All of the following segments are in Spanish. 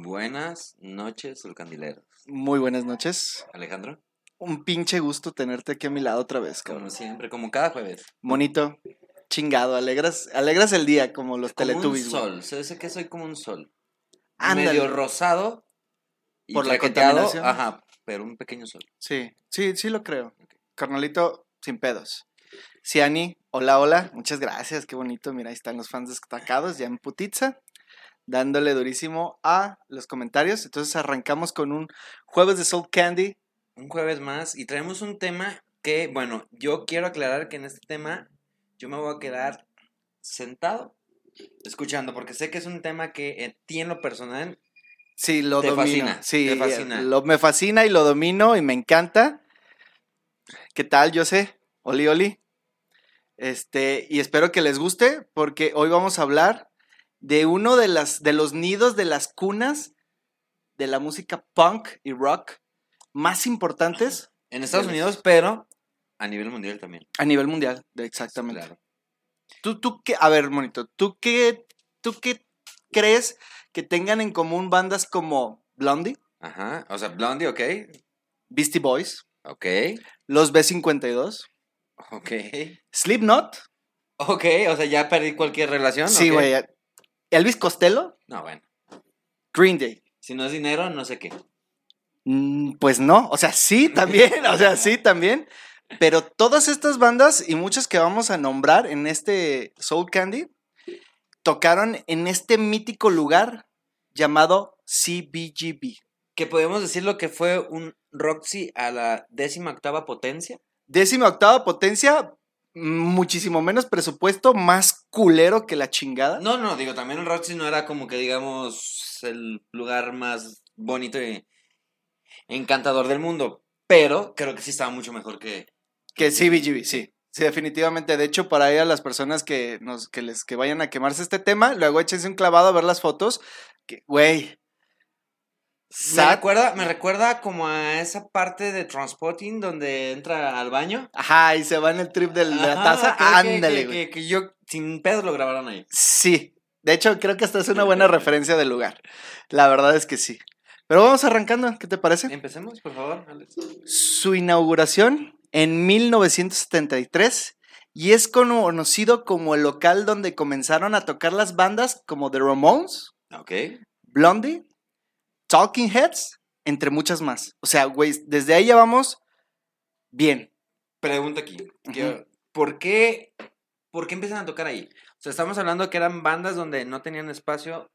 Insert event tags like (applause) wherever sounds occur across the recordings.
Buenas noches, Solcandileros. Muy buenas noches. Alejandro, Un pinche gusto tenerte aquí a mi lado otra vez, cabrón. como siempre, como cada jueves. Monito, chingado, alegras, alegras el día como los Como un Teletubbies, güey. sol. Se dice que soy como un sol. Ándale. Medio rosado. y Por la contaminación. Ajá, pero un pequeño sol. Sí, sí, sí lo creo. Carnalito, sin pedos. Ciani, hola, hola, muchas gracias, qué bonito. Mira, ahí están los fans destacados, ya en putitza, dándole durísimo a los comentarios. Entonces arrancamos con un jueves de Soul Candy. Un jueves más y traemos un tema que, bueno, yo quiero aclarar que en este tema yo me voy a quedar sentado escuchando, porque sé que es un tema que a ti en lo personal Sí, lo Te domino. fascina, sí, te fascina. Lo, me fascina y lo domino y me encanta. ¿Qué tal, yo sé? Oli, oli. Este, y espero que les guste porque hoy vamos a hablar de uno de, las, de los nidos de las cunas de la música punk y rock más importantes en Estados Unidos, pero a nivel mundial también. a nivel mundial. Exactamente. Claro. ¿Tú, tú qué, a ver, monito, ¿tú qué, ¿tú qué crees que tengan en común bandas como Blondie, Ajá, o sea, Blondie, ok, Beastie Boys, ok, los B52, ok. Slipknot? Ok, o sea, ya perdí cualquier relación. Sí, güey. Elvis Costello, No, bueno. Green Day. Si no es dinero, no sé qué. Mm, Pues no, o sea, sí (laughs) también, o sea, sí también. Pero todas estas bandas y muchas que vamos a nombrar en este Soul Candy tocaron en este mítico lugar llamado CBGB. Que podemos decir lo que fue un Roxy a la décima octava potencia. Décima octava potencia, muchísimo menos presupuesto, más culero que la chingada. No, no, digo, también el Roxy no era como que, digamos, el lugar más bonito y encantador del mundo. Pero creo que sí estaba mucho mejor que. Que CBGB, sí. Sí, definitivamente. De hecho, para ir a las personas que nos, que les, que vayan a quemarse este tema, luego échense un clavado a ver las fotos. Que, Me recuerda, me recuerda como a esa parte de Transporting donde entra al baño. Ajá, y se va en el trip de la Ajá, taza. que- Ándale, que, güey. que, que yo sin pedos lo grabaron ahí. Sí. De hecho, creo que esta es una buena referencia del lugar. La verdad es que sí. Pero vamos arrancando, ¿qué te parece? Empecemos, por favor, Alex. Su inauguración en 1973 y es conocido como el local donde comenzaron a tocar las bandas como The Ramones, Ok. Blondie, Talking Heads, entre muchas más. O sea, güey, desde ahí ya vamos bien. Pregunta aquí. ¿por, qué, ¿Por qué empiezan a tocar ahí? O sea, estamos hablando que eran bandas donde no tenían espacio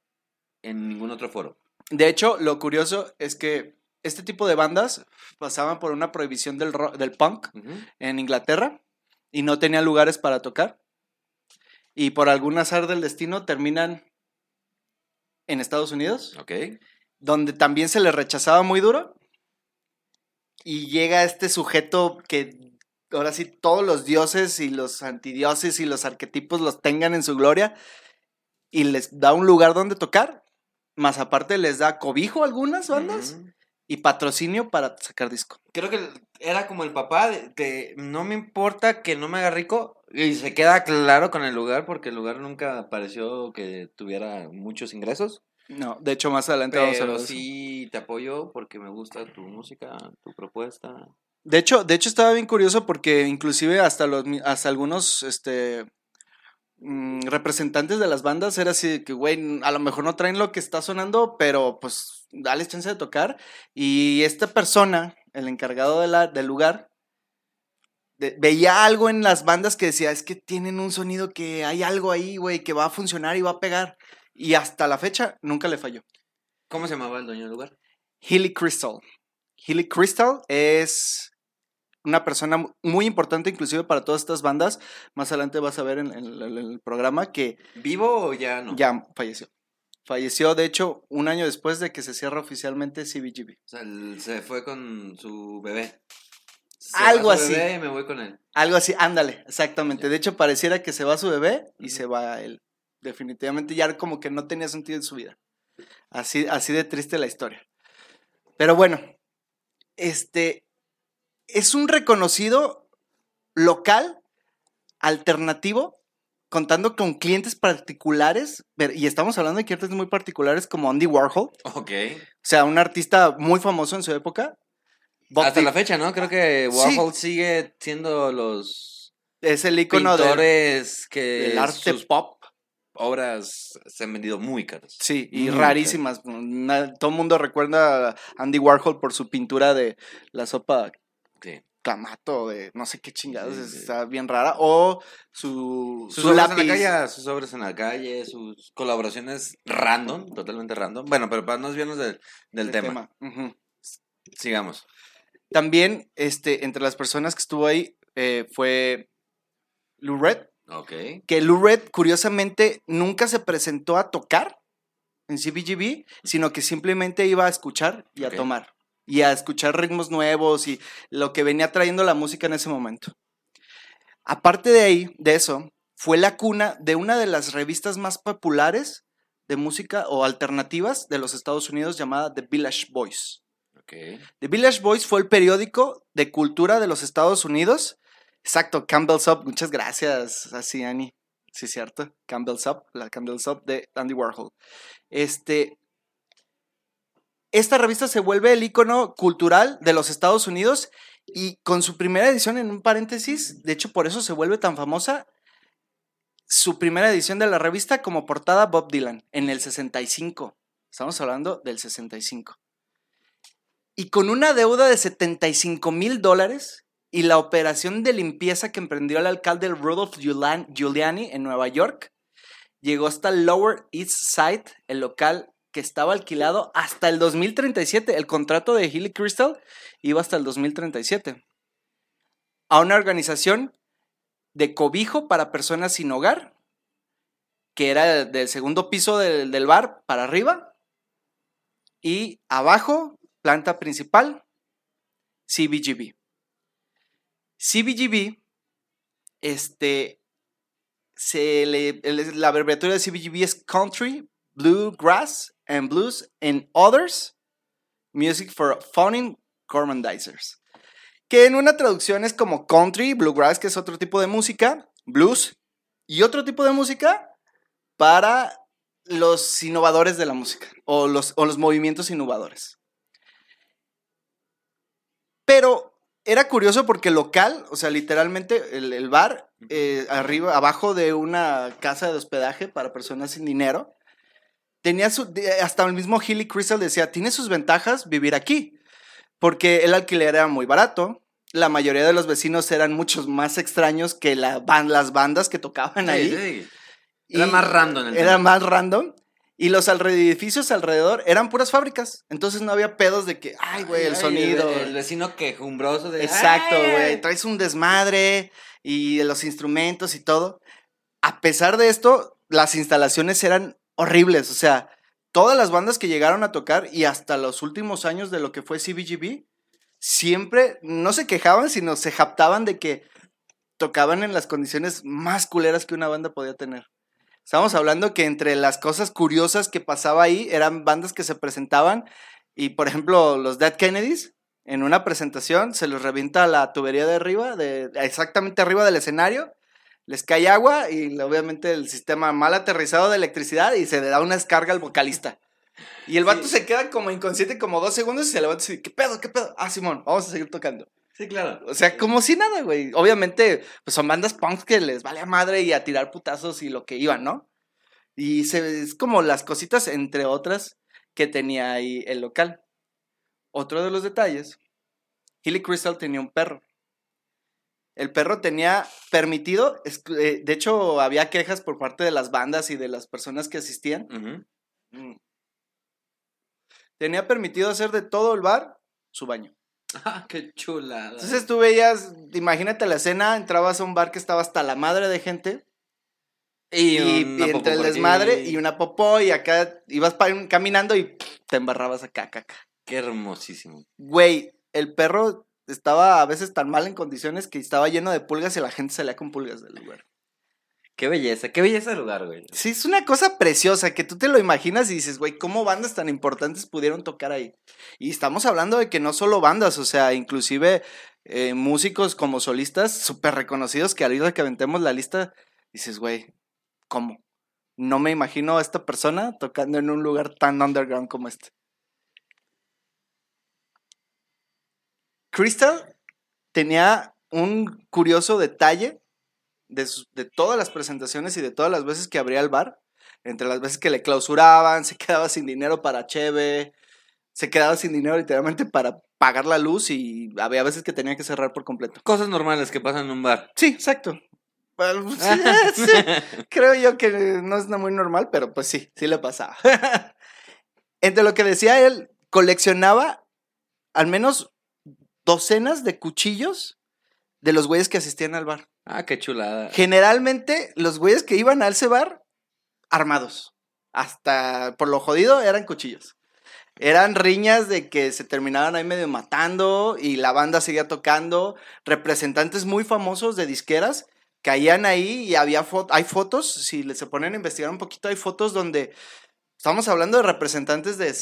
en ningún otro foro. De hecho, lo curioso es que este tipo de bandas pasaban por una prohibición del, del punk en Inglaterra y no tenían lugares para tocar. Y por algún azar del destino terminan en Estados Unidos, Ok. Donde también se les rechazaba muy duro. Y llega este sujeto que ahora sí todos los dioses y los antidioses y los arquetipos los tengan en su gloria y les da un lugar donde tocar. Más aparte les da cobijo a algunas bandas y patrocinio para sacar disco. Creo que era como el papá de, de, no me importa que no me haga rico y se queda claro con el lugar porque el lugar nunca pareció que tuviera muchos ingresos. No, de hecho más adelante vamos a hablar de eso. sí te apoyo porque me gusta tu música, tu propuesta. De hecho, de hecho estaba bien curioso porque inclusive hasta los hasta algunos este mm, representantes de las bandas era así que güey, a lo mejor no traen lo que está sonando, pero pues dale chance de tocar y esta persona, el encargado de la, del lugar de- veía algo en las bandas que decía, es que tienen un sonido que hay algo ahí, güey, que va a funcionar y va a pegar. Y hasta la fecha nunca le falló. ¿Cómo se llamaba el dueño del lugar? Hilly Crystal. Hilly Crystal es una persona mu- muy importante inclusive para todas estas bandas. Más adelante vas a ver en, en- en el programa que ¿Vivo o ya no? ya falleció. Falleció, de hecho, un año después de que se cierra oficialmente CBGB. O sea, se fue con su bebé. Se Algo va su así. bebé y me voy con él. Algo así, ándale, exactamente. De hecho, pareciera que se va su bebé y se va él. Definitivamente ya como que no tenía sentido en su vida. Así, así de triste la historia. Pero bueno, este es un reconocido local alternativo contando con clientes particulares, y estamos hablando de clientes muy particulares como Andy Warhol, o Ok. sea, un artista muy famoso en su época. Bob Hasta la fecha, ¿no? Creo que Sí. Warhol sigue siendo los es el icono pintores que del arte sus pop. Obras se han vendido muy caras. Sí, y Muy rarísimas. Todo el mundo recuerda a Andy Warhol por su pintura de la sopa Sí. clamato, de no sé qué chingados, Sí, sí. está bien rara. O su, Sus su obras lápiz. en la calle, sus obras en la calle, sus colaboraciones random, totalmente random. Bueno, pero para no desviarnos del, del el tema. Sigamos. También, este, entre las personas que estuvo ahí eh, fue Lou Reed, Que Lou Reed, curiosamente, nunca se presentó a tocar en CBGB, sino que simplemente iba a escuchar y a Ok. tomar. Y a escuchar ritmos nuevos y lo que venía trayendo la música en ese momento. Aparte de ahí, de eso, fue la cuna de una de las revistas más populares de música o alternativas de los Estados Unidos llamada The Village Voice. Ok. The Village Voice fue el periódico de cultura de los Estados Unidos. Exacto, Campbell's Up. Muchas gracias, así, Annie. Sí, cierto. Campbell's Up, la Campbell's Up de Andy Warhol. Este. Esta revista se vuelve el icono cultural de los Estados Unidos y con su primera edición, en un paréntesis, de hecho por eso se vuelve tan famosa, su primera edición de la revista como portada Bob Dylan en el 65. Estamos hablando del 65 y con una deuda de 75 mil dólares y la operación de limpieza que emprendió el alcalde Rudolph Giulian- Giuliani en Nueva York, llegó hasta el Lower East Side, el local que estaba alquilado hasta el 2037. El contrato de Hilly Crystal iba hasta el 2037. A una organización de cobijo para personas sin hogar, que era del segundo piso del, del bar para arriba, y abajo planta principal, CBGB. CBGB, este, la abreviatura de CBGB es Country, Bluegrass and Blues and Others, Music for Founding Gormandizers. Que en una traducción es como country, bluegrass, que es otro tipo de música, blues, y otro tipo de música para los innovadores de la música o los, o los movimientos innovadores. Pero era curioso porque local, o sea, literalmente el, el bar, eh, arriba, abajo de una casa de hospedaje para personas sin dinero, tenía su, hasta el mismo Hilly Crystal decía, tiene sus ventajas vivir aquí, porque el alquiler era muy barato, la mayoría de los vecinos eran muchos más extraños que la las bandas que tocaban ahí. Sí, sí. Era más random el Era tema. más random. Y los edificios alrededor eran puras fábricas. Entonces no había pedos de que, ay, güey, el Ay, sonido. El, vecino quejumbroso de. Exacto, güey. Traes un desmadre y los instrumentos y todo. A pesar de esto, las instalaciones eran horribles. O sea, todas las bandas que llegaron a tocar y hasta los últimos años de lo que fue CBGB, siempre no se quejaban, sino se japtaban de que tocaban en las condiciones más culeras que una banda podía tener. Estamos hablando que entre las cosas curiosas que pasaba ahí eran bandas que se presentaban y, por ejemplo, los Dead Kennedys, en una presentación se les revienta la tubería de arriba, de, exactamente arriba del escenario, les cae agua y obviamente el sistema mal aterrizado de electricidad y se le da una descarga al vocalista. Y el vato Sí. se queda como inconsciente como dos segundos y se levanta y dice, ¿qué pedo, qué pedo? Ah, Simón, vamos a seguir tocando. Sí, claro. O sea, como si nada, güey. Obviamente, pues son bandas punks que les vale a madre y a tirar putazos y lo que iban, ¿no? Y se, es como las cositas, entre otras, que tenía ahí el local. Otro de los detalles, Hilly Crystal tenía un perro. El perro tenía permitido, es- eh, de hecho había quejas por parte de las bandas y de las personas que asistían. Mm. Tenía permitido hacer de todo el bar su baño. Ah, qué chulada. Entonces tú veías, imagínate la escena, entrabas a un bar que estaba hasta la madre de gente y, entre el desmadre y una popó y acá ibas caminando y pff, te embarrabas acá, caca. Qué hermosísimo. Güey, el perro estaba a veces tan mal en condiciones que estaba lleno de pulgas y la gente salía con pulgas del lugar. Qué belleza, qué belleza de lugar, güey. Sí, es una cosa preciosa que tú te lo imaginas y dices, güey, ¿cómo bandas tan importantes pudieron tocar ahí? Y estamos hablando de que no solo bandas, o sea, inclusive eh, músicos como solistas súper reconocidos que ahorita que aventemos la lista, dices, güey, ¿cómo? No me imagino a esta persona tocando en un lugar tan underground como este. Crystal tenía un curioso detalle de, sus- de todas las presentaciones y de todas las veces que abría el bar. Entre las veces que le clausuraban, se (laughs) quedaba sin dinero para Cheve, se quedaba sin dinero literalmente para pagar la luz y había veces que tenía que cerrar por completo. Cosas normales que pasan en un bar. Sí, exacto. (laughs) Sí, creo yo que no es muy normal, pero pues sí, sí le pasaba. (laughs) Entre lo que decía él, coleccionaba al menos docenas de cuchillos de los güeyes que asistían al bar. Ah, qué chulada. Generalmente los güeyes que iban a ese bar armados. Hasta por lo jodido eran cuchillos. Eran riñas de que se terminaban ahí medio matando y la banda seguía tocando. Representantes muy famosos de disqueras caían ahí y había fo- hay fotos, si se ponen a investigar un poquito, hay fotos donde estamos hablando de representantes de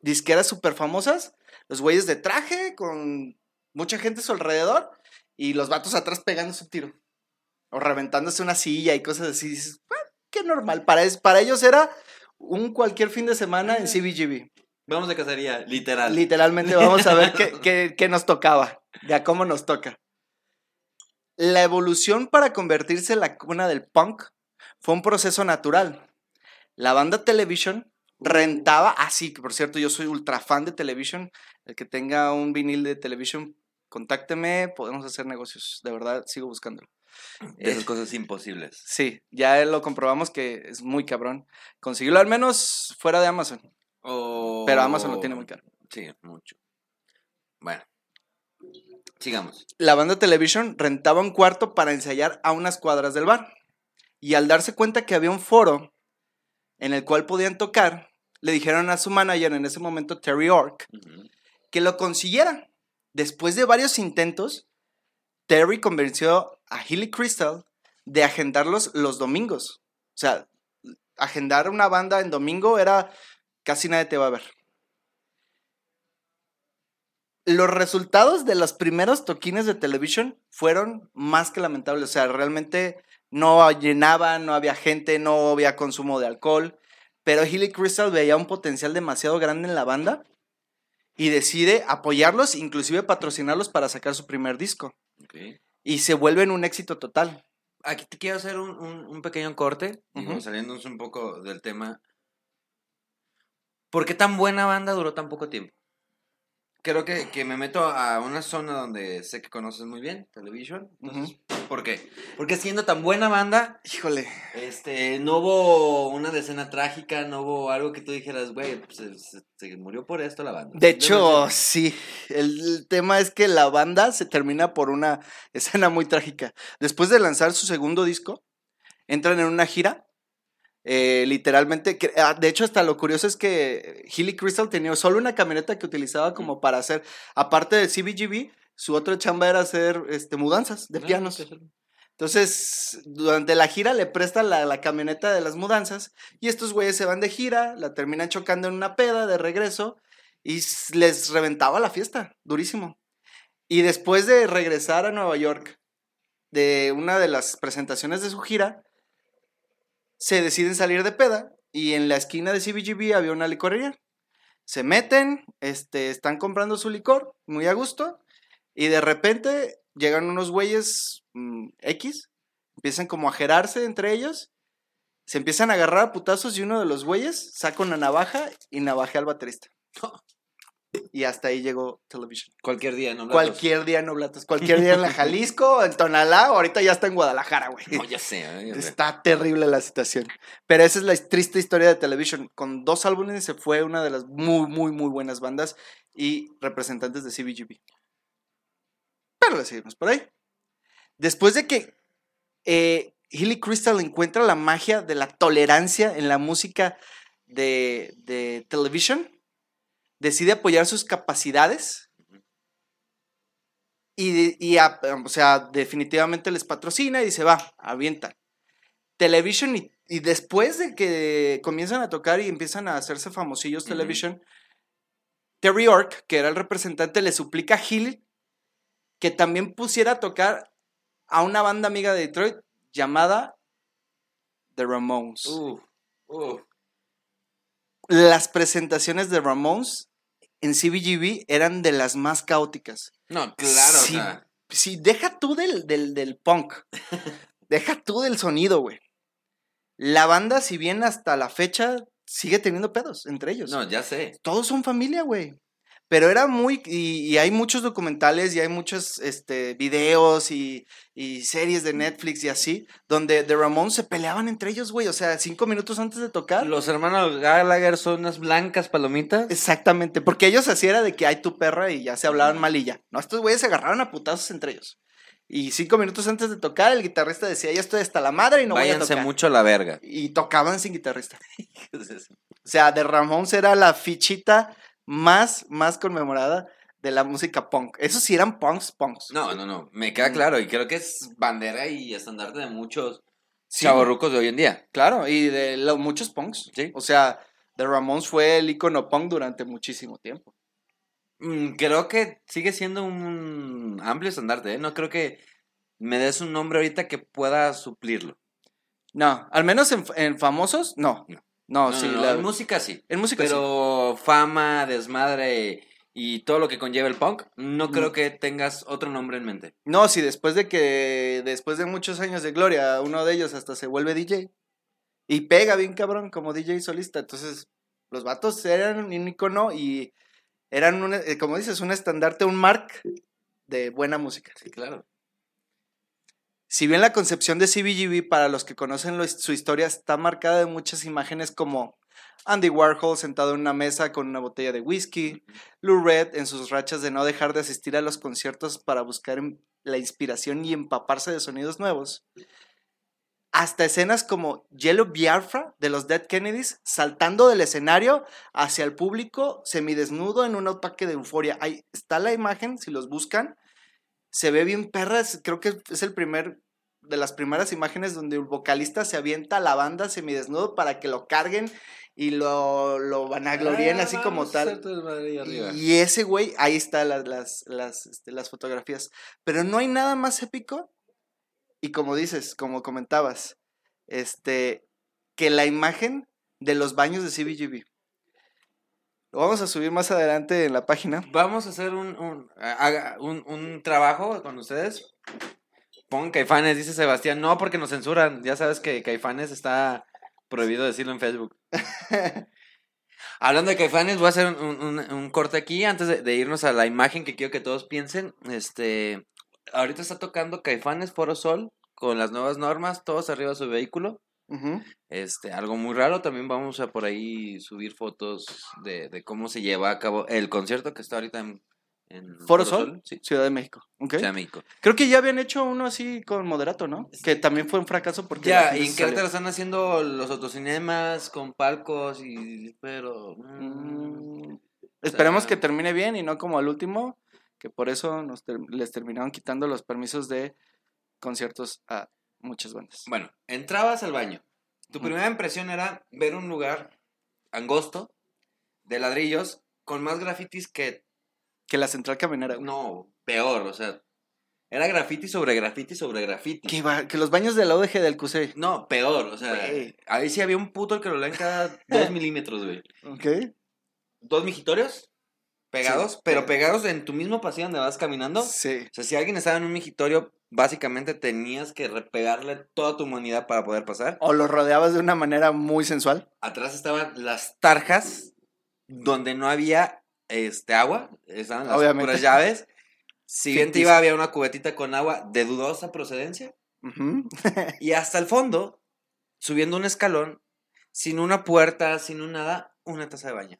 disqueras súper famosas, los güeyes de traje con mucha gente a su alrededor y los vatos atrás pegándose un tiro o reventándose una silla y cosas así. Dices, "Ah, qué normal. Para, es- para ellos era un cualquier fin de semana en CBGB. Vamos de cacería, literal. Literalmente vamos a ver qué, (laughs) qué- qué nos tocaba, ya cómo nos toca. La evolución para convertirse en la cuna del punk fue un proceso natural. La banda Television rentaba, ah sí, que por cierto yo soy ultra fan de Television, el que tenga un vinil de Television, contácteme, podemos hacer negocios, de verdad sigo buscándolo. de esas Eh, cosas imposibles. Sí, ya lo comprobamos que es muy cabrón. Conseguirlo al menos fuera de Amazon, pero Amazon lo tiene muy caro. Sí, mucho. Bueno. Sigamos. La banda Television rentaba un cuarto para ensayar a unas cuadras del bar. Y al darse cuenta que había un foro en el cual podían tocar, le dijeron a su manager en ese momento, Terry Ork, que lo consiguiera. Después de varios intentos, Terry convenció a Hilly Crystal de agendarlos los domingos. O sea, agendar una banda en domingo era casi nadie te va a ver. Los resultados de los primeros toquines de televisión fueron más que lamentables. O sea, realmente no llenaban, no había gente, no había consumo de alcohol. Pero Hilly Crystal veía un potencial demasiado grande en la banda y decide apoyarlos, inclusive patrocinarlos para sacar su primer disco. Y se vuelven un éxito total. Aquí te quiero hacer un, un- un pequeño corte, saliéndonos un poco del tema. ¿Por qué tan buena banda duró tan poco tiempo? Creo que, que me meto a una zona donde sé que conoces muy bien, Television. Entonces, ¿Por qué? Porque siendo tan buena banda, Híjole. este, no hubo una decena trágica, no hubo algo que tú dijeras, güey, pues, se, se- se murió por esto la banda. De hecho, sí. El, el tema es que la banda se termina por una (laughs) escena muy trágica. Después de lanzar su segundo disco, entran en una gira. Eh, literalmente, que- ah, de hecho, hasta lo curioso es que Hilly Crystal tenía solo una camioneta que utilizaba como para hacer, aparte del CBGB, su otra chamba era hacer este, mudanzas de pianos. Entonces, durante la gira le prestan la, la camioneta de las mudanzas y estos güeyes se van de gira, la terminan chocando en una peda de regreso y les reventaba la fiesta, durísimo. Y después de regresar a Nueva York de una de las presentaciones de su gira, se deciden salir de peda y en la esquina de CBGB había una licorería. Se meten, este, están comprando su licor, muy a gusto, y de repente llegan unos güeyes mm, X, empiezan como a gerarse entre ellos, se empiezan a agarrar a putazos y uno de los güeyes saca una navaja y navajea al baterista. (laughs) Y hasta ahí llegó Television. Cualquier día, ¿no? Cualquier día en Oblatos, cualquier día en la Jalisco, (laughs) en Tonalá, ahorita ya está en Guadalajara, güey. No, ya sé. ya sé. Está terrible la situación. Pero esa es la triste historia de Television. Con dos álbumes se fue una de las muy, muy, muy buenas bandas y representantes de CBGB. Pero le seguimos por ahí. Después de que eh, Hilly Crystal encuentra la magia de la tolerancia en la música de, de Television, decide apoyar sus capacidades y, y a- o sea, definitivamente les patrocina y dice, va, avientan. Television y, y después de que comienzan a tocar y empiezan a hacerse famosillos. Television, Terry Ork, que era el representante, le suplica a Hill que también pusiera a tocar a una banda amiga de Detroit llamada The Ramones. Las presentaciones de Ramones en CBGB eran de las más caóticas. No, claro, Sí. o sea. Sí, deja tú del, del, del punk. (laughs) deja tú del sonido, güey. La banda, si bien hasta la fecha sigue teniendo pedos entre ellos. No, ya sé. Todos son familia, güey. Pero era muy. Y, y hay muchos documentales y hay muchos este, videos y, y series de Netflix y así, donde The Ramones se peleaban entre ellos, güey. O sea, cinco minutos antes de tocar. Los hermanos Gallagher son unas blancas palomitas. Exactamente, porque ellos así era de que hay tu perra y ya se hablaban mal y ya. No, estos güeyes se agarraron a putazos entre ellos. Y cinco minutos antes de tocar, el guitarrista decía, ya estoy hasta la madre y no voy a Váyanse tocar. mucho a la verga. Y tocaban sin guitarrista. (laughs) O sea, The Ramones era la fichita más, más conmemorada de la música punk. Esos sí eran punks, punks. No, no, no. Me queda claro. Y creo que es bandera y estandarte de muchos Sí. chavorrucos de hoy en día. Claro, y de los muchos punks. Sí. O sea, The Ramones fue el icono punk durante muchísimo tiempo. Mm, Creo que sigue siendo un amplio estandarte, ¿eh? No creo que me des un nombre ahorita que pueda suplirlo. No, al menos en, en famosos, no. No. No, No, sí. no, la- En música sí. en música sí. Pero fama, desmadre y todo lo que conlleva el punk, no creo que tengas otro nombre en mente. No, sí, después de que, después de muchos años de gloria, uno de ellos hasta se vuelve DJ. Y pega bien cabrón como DJ solista. Entonces, los vatos eran un icono y eran, un, eh, como dices, un estandarte, un mark de buena música. Sí, claro. Si bien la concepción de CBGB, para los que conocen lo- su historia, está marcada de muchas imágenes como Andy Warhol sentado en una mesa con una botella de whisky, Lou Red en sus rachas de no dejar de asistir a los conciertos para buscar la inspiración y empaparse de sonidos nuevos, hasta escenas como Yellow Biafra de los Dead Kennedys saltando del escenario hacia el público semidesnudo en un ataque de euforia. Ahí está la imagen, si los buscan, se ve bien perra, es- creo que es el primer de las primeras imágenes donde el vocalista se avienta a la banda semidesnudo para que lo carguen y lo, lo vanaglorien Ah, así como tal. Y ese güey, ahí están las, las, las, este, las fotografías. Pero no hay nada más épico. Y como dices, como comentabas, este, que la imagen de los baños de CBGB. Lo vamos a subir más adelante en la página. Vamos a hacer un, un, haga- un, un trabajo con ustedes. Pon Caifanes, dice Sebastián. No, porque nos censuran. Ya sabes que Caifanes está prohibido decirlo en Facebook. (laughs) Hablando de Caifanes, voy a hacer un, un- un- un corte aquí antes de, de irnos a la imagen que quiero que todos piensen. Este, ahorita está tocando Caifanes Foro Sol con las nuevas normas, todos arriba de su vehículo. Este, algo muy raro, también vamos a por ahí subir fotos de, de cómo se lleva a cabo el concierto que está ahorita en, en Foro Sol, sí, Ciudad de México. Ciudad de México. Creo que ya habían hecho uno así con Moderato, ¿no? Que también fue un fracaso porque... Ya, y en Querétaro están haciendo los autocinemas con palcos y... pero... mm, Mm, Esperemos sea- que termine bien y no como el último, que por eso nos ter- les terminaron quitando los permisos de conciertos a muchas bandas. Bueno, entrabas al baño. Tu primera impresión era ver un lugar angosto, de ladrillos, con más grafitis que... Que la central caminera. güey. No, peor, o sea... Era graffiti sobre graffiti sobre graffiti. Que, va- que los baños de la ODG del QC. No, peor, o sea, ahí sí había un puto que lo leen cada dos (laughs) milímetros, güey. Ok. Dos mijitorios pegados, Sí, pero pegados. en tu mismo pasillo donde vas caminando. O Sí. sea, si alguien estaba en un migitorio, básicamente tenías que repegarle toda tu humanidad para poder pasar. O los rodeabas de una manera muy sensual. Atrás estaban las tarjas donde no había este agua, estaban las Obviamente. puras llaves. Si bien te Ficticio. iba, había una cubetita con agua de dudosa procedencia. (laughs) Y hasta el fondo, subiendo un escalón, sin una puerta, sin un nada, una taza de baño.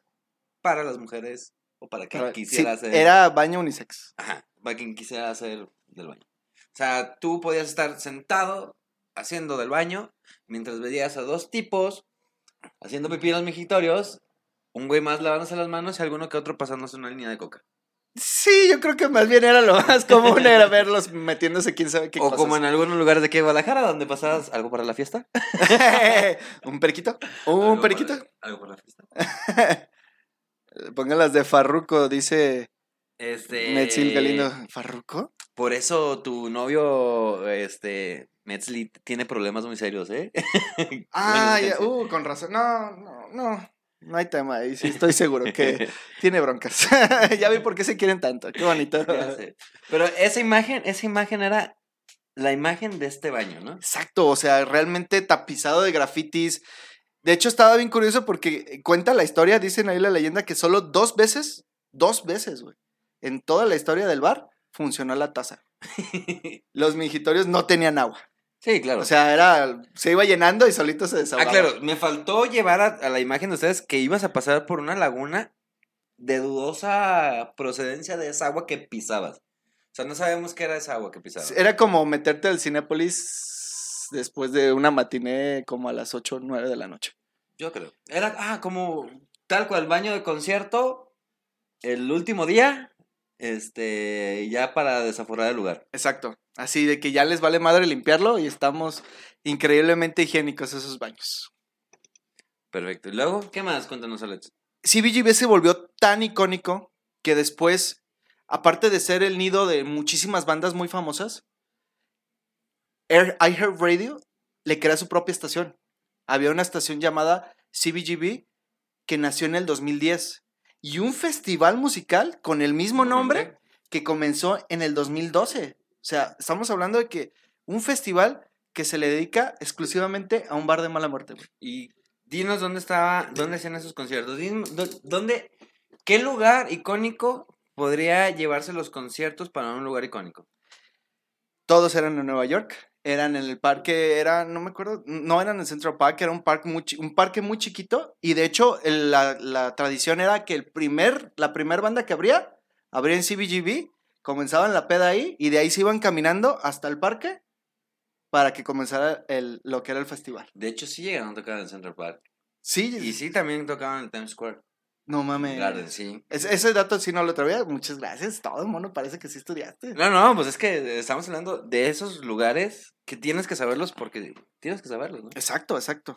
Para las mujeres o para quien Pero, quisiera sí, hacer. Era baño unisex. Ajá, para quien quisiera hacer del baño. O sea, tú podías estar sentado haciendo del baño mientras veías a dos tipos haciendo pipí en los mijitorios, un güey más lavándose las manos y alguno que otro pasándose una línea de coca. Sí, yo creo que más bien era lo más común era (laughs) verlos metiéndose quién sabe qué o cosas. como en algunos lugares de aquí de Guadalajara donde pasabas algo para la fiesta. (laughs) ¿Un periquito? Algo ¿Un para- periquito? algo para la fiesta. (laughs) Póngalas de Farruco, dice Este. Metzil Galindo. ¿Farruco? Por eso tu novio, este, Metzli, tiene problemas muy serios, ¿eh? (laughs) Ah, ya, uh, con razón. No, no, no. No hay tema ahí, sí, estoy seguro que (laughs) tiene broncas. (laughs) ya vi por qué se quieren tanto, qué bonito. Pero esa imagen, esa imagen era la imagen de este baño, ¿no? Exacto, o sea, realmente tapizado de grafitis. De hecho, estaba bien curioso porque cuenta la historia, dicen ahí la leyenda, que solo dos veces, dos veces, güey, en toda la historia del bar funcionó la taza. (laughs) Los mingitorios no tenían agua. Sí, claro. O sea, era, se iba llenando y solito se ah, desahogaba. claro, me faltó llevar a, a la imagen de ustedes que ibas a pasar por una laguna de dudosa procedencia de esa agua que pisabas. O sea, no sabemos qué era esa agua que pisabas. Era como meterte al Cinépolis después de una matiné como a las 8 o 9 de la noche. Yo creo. Era, ah, como tal cual, baño de concierto, el último día, este, ya para desaforar el lugar. Exacto. Así de que ya les vale madre limpiarlo y estamos increíblemente higiénicos esos baños. Perfecto. ¿Y luego? ¿Qué más? Cuéntanos, Alex. CBGB se volvió tan icónico que después, aparte de ser el nido de muchísimas bandas muy famosas, Air, iHeartRadio le crea su propia estación. Había una estación llamada CBGB que nació en el 2010 y un festival musical con el mismo nombre que comenzó en el 2012. O sea, estamos hablando de que un festival que se le dedica exclusivamente a un bar de mala muerte. güey. Y dinos dónde estaba, dónde hacían esos conciertos. Dinos dónde, qué lugar icónico podría llevarse los conciertos para un lugar icónico. Todos eran en Nueva York. Eran en el parque, era, no me acuerdo, no eran en Central Park, era un parque muy, un parque muy chiquito. Y de hecho, el- la, la tradición era que el primer, la primera banda que abría, abría en CBGB, comenzaban la peda ahí y de ahí se iban caminando hasta el parque para que comenzara el, lo que era el festival. De hecho, sí llegaron a tocar en Central Park. Sí, Y sí, también tocaban en Times Square. No mames. Garden, sí. Ese, ese dato sí no lo traía. Muchas gracias. Todo el mundo parece que sí estudiaste. No, no, pues es que estamos hablando de esos lugares que tienes que saberlos porque tienes que saberlos, ¿no? Exacto, exacto.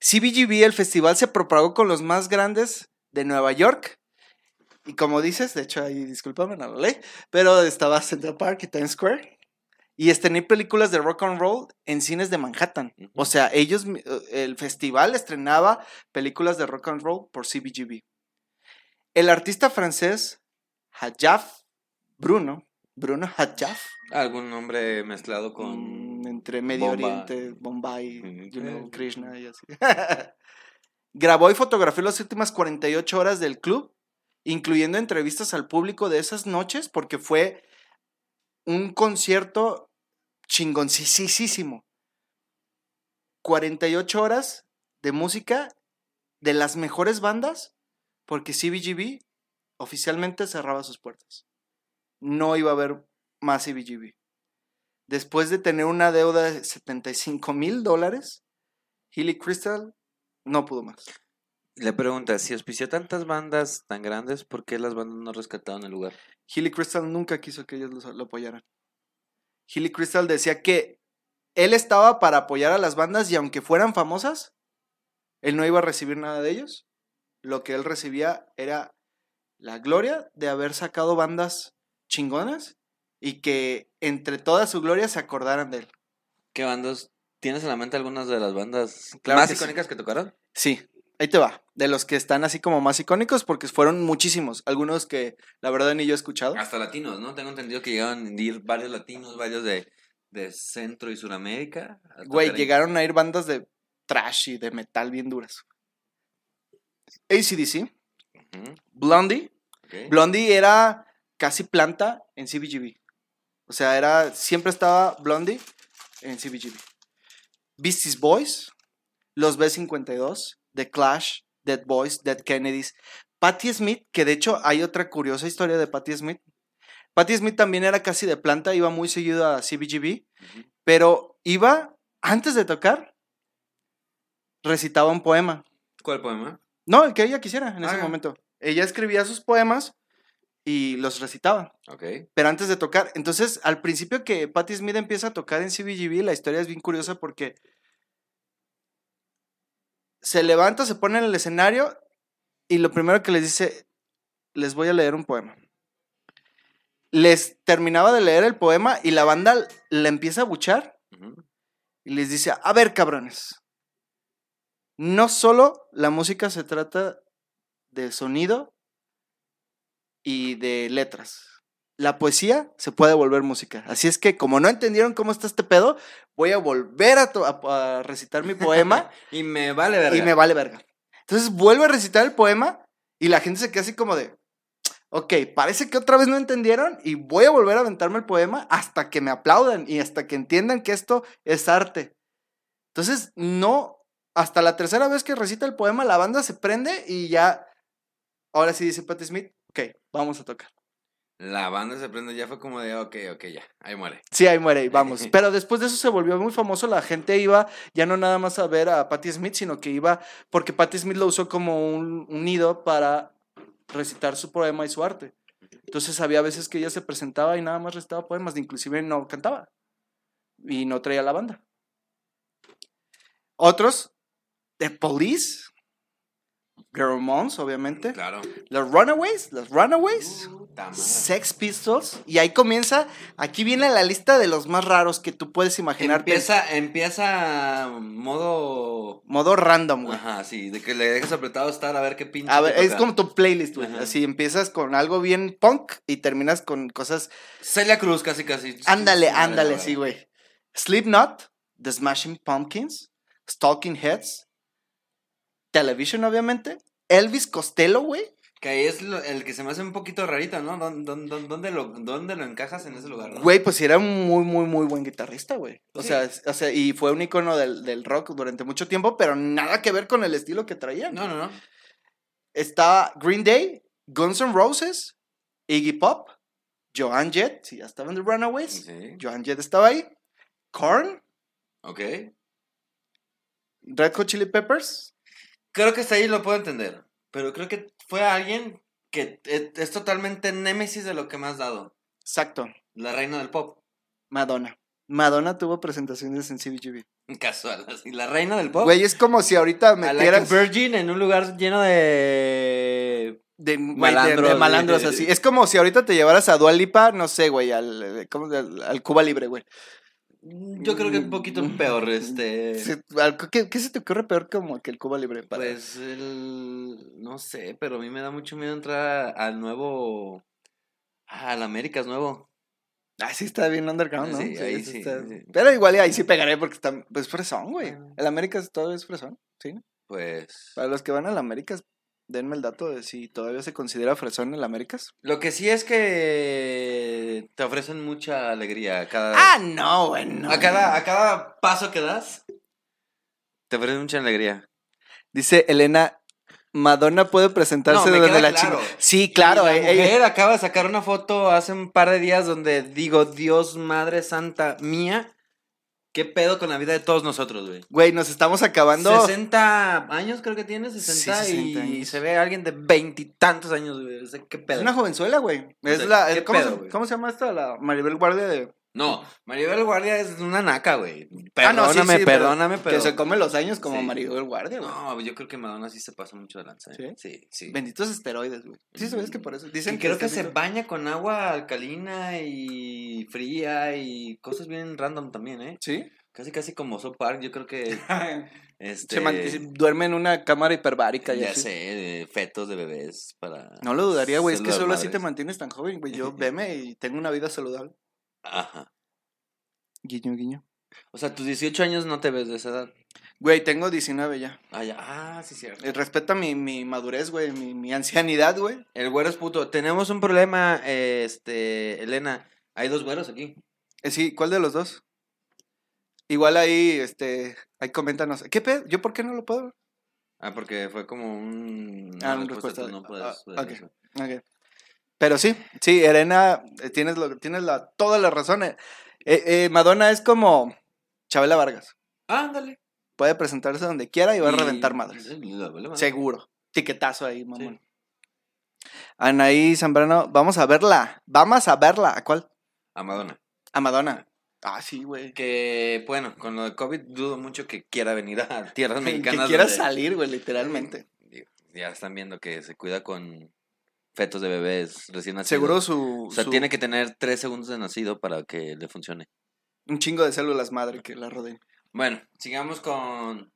CBGB, el festival, se propagó con los más grandes de Nueva York. Y como dices, de hecho, ahí discúlpame, no lo leí, pero estaba Central Park y Times Square. Y estrené películas de rock and roll en cines de Manhattan. O sea, ellos, eh, el festival estrenaba películas de rock and roll por CBGB. El artista francés Hajaf Bruno, Bruno Hajaf, Algún nombre mezclado con... Mm, entre Medio Bomba. Oriente, Bombay, Mm, you know, eh. Krishna y así. (laughs) Grabó y fotografió las últimas 48 horas del club, incluyendo entrevistas al público de esas noches, porque fue un concierto chingoncísimo. 48 horas de música de las mejores bandas, porque CBGB oficialmente cerraba sus puertas. No iba a haber más CBGB. Después de tener una deuda de 75 mil dólares, Healy Crystal no pudo más. Le pregunta, si auspició tantas bandas tan grandes, ¿por qué las bandas no rescataron el lugar? Healy Crystal nunca quiso que ellos lo, apoyaran. Healy Crystal decía que él estaba para apoyar a las bandas y aunque fueran famosas, él no iba a recibir nada de ellos. Lo que él recibía era la gloria de haber sacado bandas chingonas y que entre toda su gloria se acordaran de él. ¿Qué bandas? ¿Tienes en la mente algunas de las bandas Claro más que sí. icónicas que tocaron? Sí, ahí te va. De los que están así como más icónicos, porque fueron muchísimos. Algunos que la verdad ni yo he escuchado. Hasta latinos, ¿no? Tengo entendido que llegaban a ir varios latinos, varios de, de Centro y Suramérica. a Güey, llegaron a ir bandas de trash y de metal bien duras. ACDC, Blondie. Blondie era casi planta en CBGB. O sea, era, siempre estaba Blondie en CBGB. Beasties Boys, los B52, The Clash, Dead Boys, Dead Kennedys. Patti Smith, que de hecho hay otra curiosa historia de Patti Smith. Patti Smith también era casi de planta, iba muy seguido a CBGB, pero iba, antes de tocar, recitaba un poema. ¿Cuál poema? No, el que ella quisiera en ese Ah. momento. Ella escribía sus poemas y los recitaba. Ok. Pero antes de tocar, entonces al principio que Patti Smith empieza a tocar en CBGB, la historia es bien curiosa porque se levanta, se pone en el escenario y lo primero que les dice, les voy a leer un poema. les terminaba de leer el poema y la banda le empieza a buchar y les dice, a ver, cabrones, no solo la música se trata de sonido y de letras. La poesía se puede volver música. Así es que, como no entendieron cómo está este pedo, voy a volver a, to- a- a recitar mi poema (laughs) Y me vale verga. y me vale verga. Entonces vuelve a recitar el poema y la gente se queda así como de, ok, parece que otra vez no entendieron y voy a volver a aventarme el poema hasta que me aplaudan y hasta que entiendan que esto es arte. Entonces, no, hasta la tercera vez que recita el poema, la banda se prende y ya, ahora sí dice Patti Smith, ok, vamos a tocar. La banda se prende, ya fue como de, ok, ok, ya, ahí muere. Sí, ahí muere y vamos. (laughs) Pero después de eso se volvió muy famoso. La gente iba ya no nada más a ver a Patti Smith, sino que iba porque Patti Smith lo usó como un, un nido para recitar su poema y su arte. Entonces había veces que ella se presentaba y nada más recitaba poemas, inclusive no cantaba. Y no traía la banda. Otros, The Police, The Ramones, obviamente. Claro. Los Runaways, los Runaways. Madre. Sex Pistols. Y ahí comienza, aquí viene la lista de los más raros que tú puedes imaginarte. Empieza, empieza modo. Modo random, güey. Ajá, sí, de que le dejas apretado estar a ver qué pinche. A ver, es como tu playlist, güey. Así empiezas con algo bien punk y terminas con cosas. Celia Cruz, casi, casi. Ándale, ándale, sí, güey. Slipknot, The Smashing Pumpkins, Stalking Heads, Television, obviamente. Elvis Costello, güey. Que ahí es lo- el que se me hace un poquito rarito, ¿no? ¿Dónde, dónde, dónde lo, ¿Dónde lo encajas en ese lugar, no? Güey, pues era un muy, muy, muy buen guitarrista, güey. O, Sí. sea, o sea, y fue un icono del, del rock durante mucho tiempo, pero nada que ver con el estilo que traían. No, no, no. Está Green Day, Guns N' Roses, Iggy Pop, Joan Jett, si ya estaban de Runaways. Sí. Joan Jett estaba ahí. Korn, Ok. Red Hot Chili Peppers. Creo que hasta ahí lo puedo entender. Pero creo que fue alguien que es, es totalmente némesis de lo que me has dado. Exacto. La reina del pop. Madonna. Madonna tuvo presentaciones en CBGB. (laughs) Casual, así. La reina del pop. Güey, es como si ahorita a la metieras Virgin en un lugar lleno de. de, malandros, de malandros de- así. Es como si ahorita te llevaras a Dua Lipa, no sé, güey, al, eh, ¿cómo se- al, al Cuba Libre, güey. Yo creo que un poquito peor, este. Se- al- ¿Qué, qué se te ocurre peor como que el Cuba Libre? Para... Pues el. No sé, pero a mí me da mucho miedo entrar al nuevo. Ah, al Américas nuevo. Ah, sí está bien underground, ¿no? Sí, ahí sí, está- sí. Pero igual ahí sí pegaré porque está, pues fresón, güey. Bueno. El América todavía es fresón, ¿sí? Pues. Para los que van al América, denme el dato de si todavía se considera fresón el Américas. Lo que sí es que te ofrecen mucha alegría a cada. Ah, no, güey, no. a cada, a cada paso que das. Te ofrecen mucha alegría. Dice Elena, Madonna puede presentarse No, desde la claro. chica. Sí, claro. La eh, eh, acaba de sacar una foto hace un par de días donde digo, Dios, Madre Santa mía, ¿qué pedo con la vida de todos nosotros, güey? Güey, nos estamos acabando. 60 años creo que tiene, 60, Sí, 60 y se ve alguien de veintitantos años, güey. O sea, ¿qué pedo? Es una jovenzuela, güey. Es sea, la. ¿qué ¿cómo, pedo, se, güey? cómo se llama esta? La Maribel Guardia de. No, Maribel Guardia es una naca, güey. Ah, no, sí, Perdóname, sí, perdóname, pero... Que se come los años como Sí. Maribel Guardia, güey. No, yo creo que Madonna sí se pasa mucho de lanza. ¿eh? Sí, sí. Benditos esteroides, güey. Sí, sabes que por eso. Dicen Y creo que este se mito- baña con agua alcalina y fría y cosas bien random también, ¿eh? ¿Sí? Casi, casi como South Park, yo creo que, (laughs) este... Se duerme en una cámara hiperbárica. ya así. sé, de fetos de bebés para... No lo dudaría, güey. Es que solo así te mantienes tan joven, güey. Yo (laughs) veme y tengo una vida saludable. Ajá. Guiño, guiño. O sea, tus 18 años no te ves de esa edad. Güey, tengo 19 ya. Ah, ya. Ah, sí, cierto. Eh, Respeta mi, mi madurez, güey. Mi, mi ancianidad, güey. El güero es puto. Tenemos un problema, este, Elena. Hay dos güeros aquí. Eh, sí, ¿cuál de los dos? Igual ahí, este, ahí coméntanos. ¿Qué pedo? ¿Yo por qué no lo puedo ver? Ah, porque fue como un... Ah, una respuesta. tú no puedes Ah, ver ok. Ok. Pero sí, sí, Elena, eh, tienes, lo, tienes la, toda la razón. eh. Eh, eh, Madonna es como Chabela Vargas. Ándale. Puede presentarse donde quiera y va a reventar madres. Sí. Seguro. Tiquetazo ahí, mamón. Anaí Zambrano, vamos a verla. Vamos a verla. ¿A cuál? A Madonna. A Madonna. Ah, sí, güey. Que, bueno, con lo de COVID dudo mucho que quiera venir a (laughs) tierras Que mexicanas. quiera donde- salir, güey, literalmente. Ya están viendo que se cuida con fetos de bebés recién nacidos. Seguro su. O sea, su- tiene que tener tres segundos de nacido para que le funcione. Un chingo de células madre que la rodeen. Bueno, sigamos con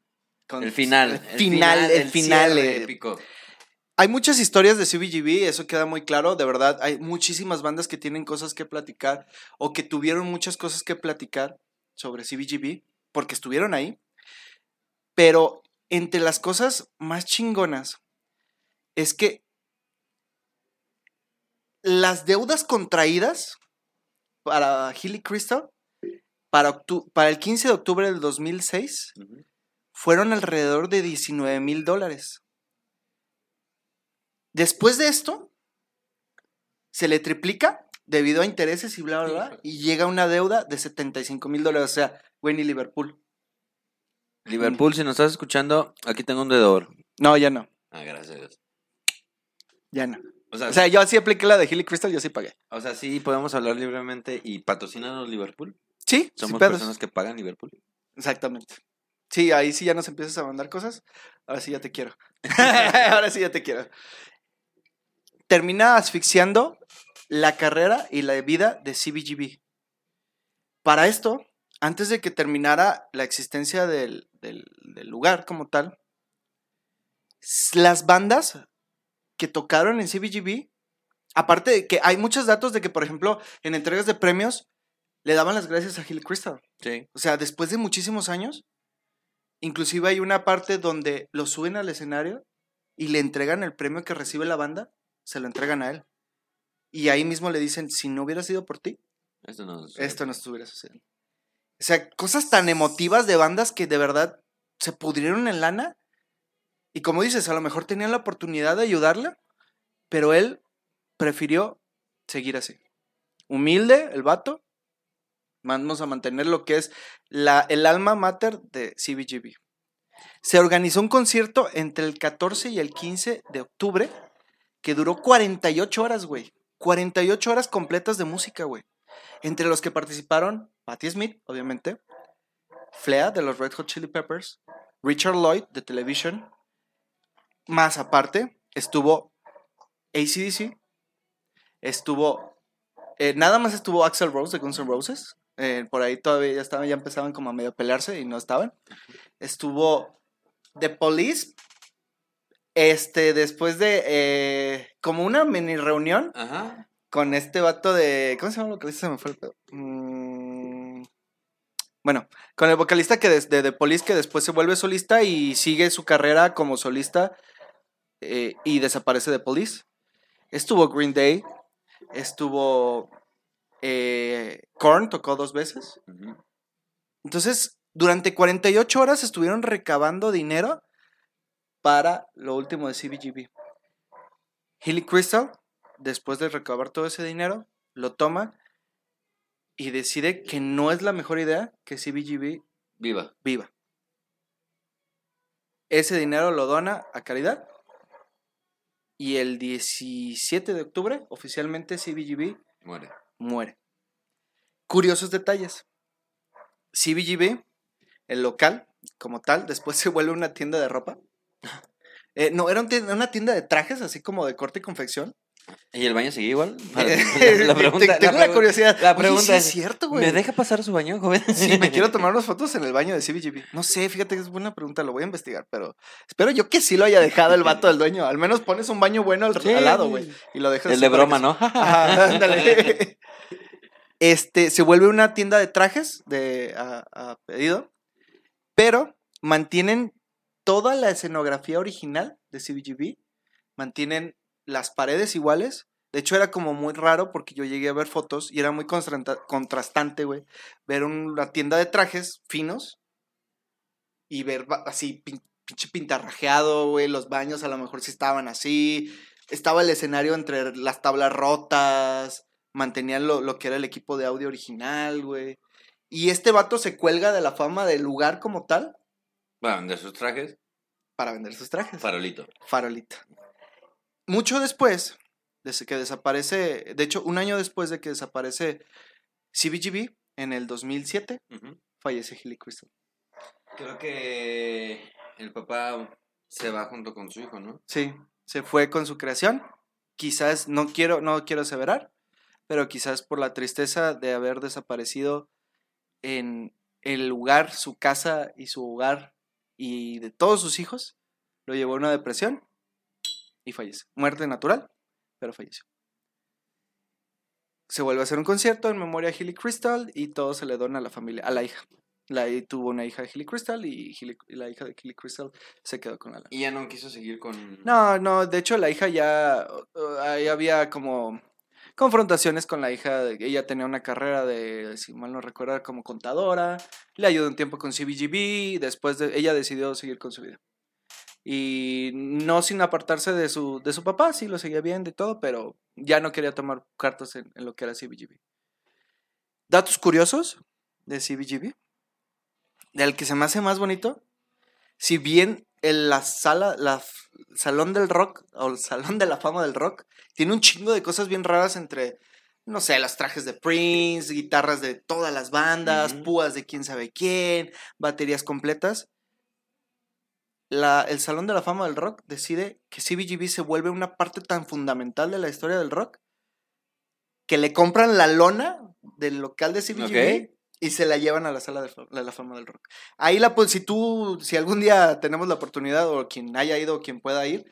Con- el final. El final, el final. cierre eh. épico. Hay muchas historias de CBGB, eso queda muy claro, de verdad. Hay muchísimas bandas que tienen cosas que platicar o que tuvieron muchas cosas que platicar sobre CBGB porque estuvieron ahí. Pero entre las cosas más chingonas es que las deudas contraídas para Hilly Crystal para, el 15 de octubre del 2006 Ujú. fueron alrededor de 19 mil dólares. Después de esto, se le triplica debido a intereses y bla, bla, bla, y llega una deuda de 75 mil dólares. O sea, güey, ni Liverpool. Liverpool, si nos estás escuchando, aquí tengo un dedor. No, ya no, Ah, gracias ya no. O sea, O sea, yo sí apliqué la de Hilly Crystal, yo sí pagué. o sea, sí podemos hablar libremente y patrocinan Liverpool. Sí, Somos personas que pagan Liverpool. Exactamente. Sí, ahí sí ya nos empiezas a mandar cosas. Ahora sí ya te quiero. (laughs) (laughs) Ahora sí ya te quiero. Termina asfixiando la carrera y la vida de CBGB. Para esto, antes de que terminara la existencia del, del- del lugar como tal, las bandas que tocaron en CBGB, aparte de que hay muchos datos de que, por ejemplo, en entregas de premios, le daban las gracias a Hill Crystal. Sí. O sea, después de muchísimos años, inclusive hay una parte donde lo suben al escenario y le entregan el premio que recibe la banda, se lo entregan a él. Y ahí mismo le dicen, si no hubiera sido por ti, Esto no es- esto no estuviera sucediendo. O sea, cosas tan emotivas de bandas que de verdad se pudrieron en lana. Y como dices, a lo mejor tenían la oportunidad de ayudarla, pero él prefirió seguir así. Humilde, el vato. Vamos a mantener lo que es la, el alma mater de CBGB. Se organizó un concierto entre el 14 y el 15 de octubre que duró 48 horas, güey. 48 horas completas de música, güey. Entre los que participaron Patti Smith, obviamente, Flea de los Red Hot Chili Peppers, Richard Lloyd de Television, más aparte estuvo ACDC, estuvo, eh, nada más estuvo Axel Rose de Guns N' Roses, eh, por ahí todavía ya estaban, ya empezaban como a medio pelearse y no estaban, estuvo The Police, este, después de eh, como una mini reunión, Ajá. con este vato de. ¿Cómo se llama el vocalista? Se me fue el pedo. Mm, Bueno, con el vocalista que des- de The Police que después se vuelve solista y sigue su carrera como solista eh, y desaparece de Police. Estuvo Green Day, estuvo eh, Korn, tocó dos veces. Entonces, durante 48 horas estuvieron recabando dinero para lo último de CBGB. Hilly Crystal, después de recabar todo ese dinero, lo toma y decide que no es la mejor idea que CBGB Viva. viva. Ese dinero lo dona a caridad y el 17 de octubre oficialmente CBGB Muere. muere. Curiosos detalles. CBGB, el local, como tal, después se vuelve una tienda de ropa. Eh, no, era una tienda de trajes, así como de corte y confección. ¿Y el baño sigue igual? (laughs) Te- la pregunta, tengo la, curiosidad. La Oye, pregunta sí es, es cierto, güey. ¿me deja pasar su baño, joven? Sí, me (laughs) quiero tomar unas fotos en el baño de CBGB. No sé, fíjate que es buena pregunta, lo voy a investigar, pero espero yo que sí lo haya dejado el vato del dueño. Al menos pones un baño bueno al, Sí. al lado, güey. Y lo dejas El de broma, ¿no? (laughs) Ajá, ándale. Este, se vuelve una tienda de trajes de, a, a pedido, pero mantienen toda la escenografía original de CBGB, mantienen las paredes iguales. De hecho, era como muy raro porque yo llegué a ver fotos y era muy contrastante, güey, ver una tienda de trajes finos y ver así pin- pinche pintarrajeado, güey, los baños a lo mejor sí estaban así, estaba el escenario entre las tablas rotas, mantenían lo, lo que era el equipo de audio original, güey. Y este vato se cuelga de la fama del lugar como tal Para vender sus trajes, para vender sus trajes. farolito. Farolito. Mucho después, desde que desaparece, de hecho, un año después de que desaparece CBGB, en el 2007, Ujú. fallece Hilly Crystal. Creo que el papá se va junto con su hijo, ¿no? Sí, se fue con su creación quizás, no quiero, no quiero aseverar, pero quizás por la tristeza de haber desaparecido en el lugar, su casa y su hogar y de todos sus hijos, lo llevó a una depresión y falleció. Muerte natural, pero falleció. Se vuelve a hacer un concierto en memoria a Hilly Crystal y todo se le dona a la familia, a la hija. La, tuvo una hija de Hilly Crystal y, Hilly- y la hija de Hilly Crystal se quedó con la lana. Y ya no quiso seguir con... No, no, de hecho la hija ya, ahí había como confrontaciones con la hija, de- ella tenía una carrera de, si mal no recuerdo, como contadora, le ayudó un tiempo con CBGB, después de, ella decidió seguir con su vida. Y no sin apartarse de su, de su papá, sí lo seguía viendo y todo, pero ya no quería tomar cartas en, en lo que era CBGB. Datos curiosos de CBGB, del que se me hace más bonito, si bien en la sala, la salón del rock, o el salón de la fama del rock, tiene un chingo de cosas bien raras entre, no sé, los trajes de Prince, guitarras de todas las bandas, púas de quién sabe quién, baterías completas. La, el Salón de la Fama del Rock decide que CBGB se vuelve una parte tan fundamental de la historia del rock que le compran la lona del local de CBGB Ok. y se la llevan a la sala de la fama del rock. Ahí la pues si tú si algún día tenemos la oportunidad o quien haya ido o quien pueda ir,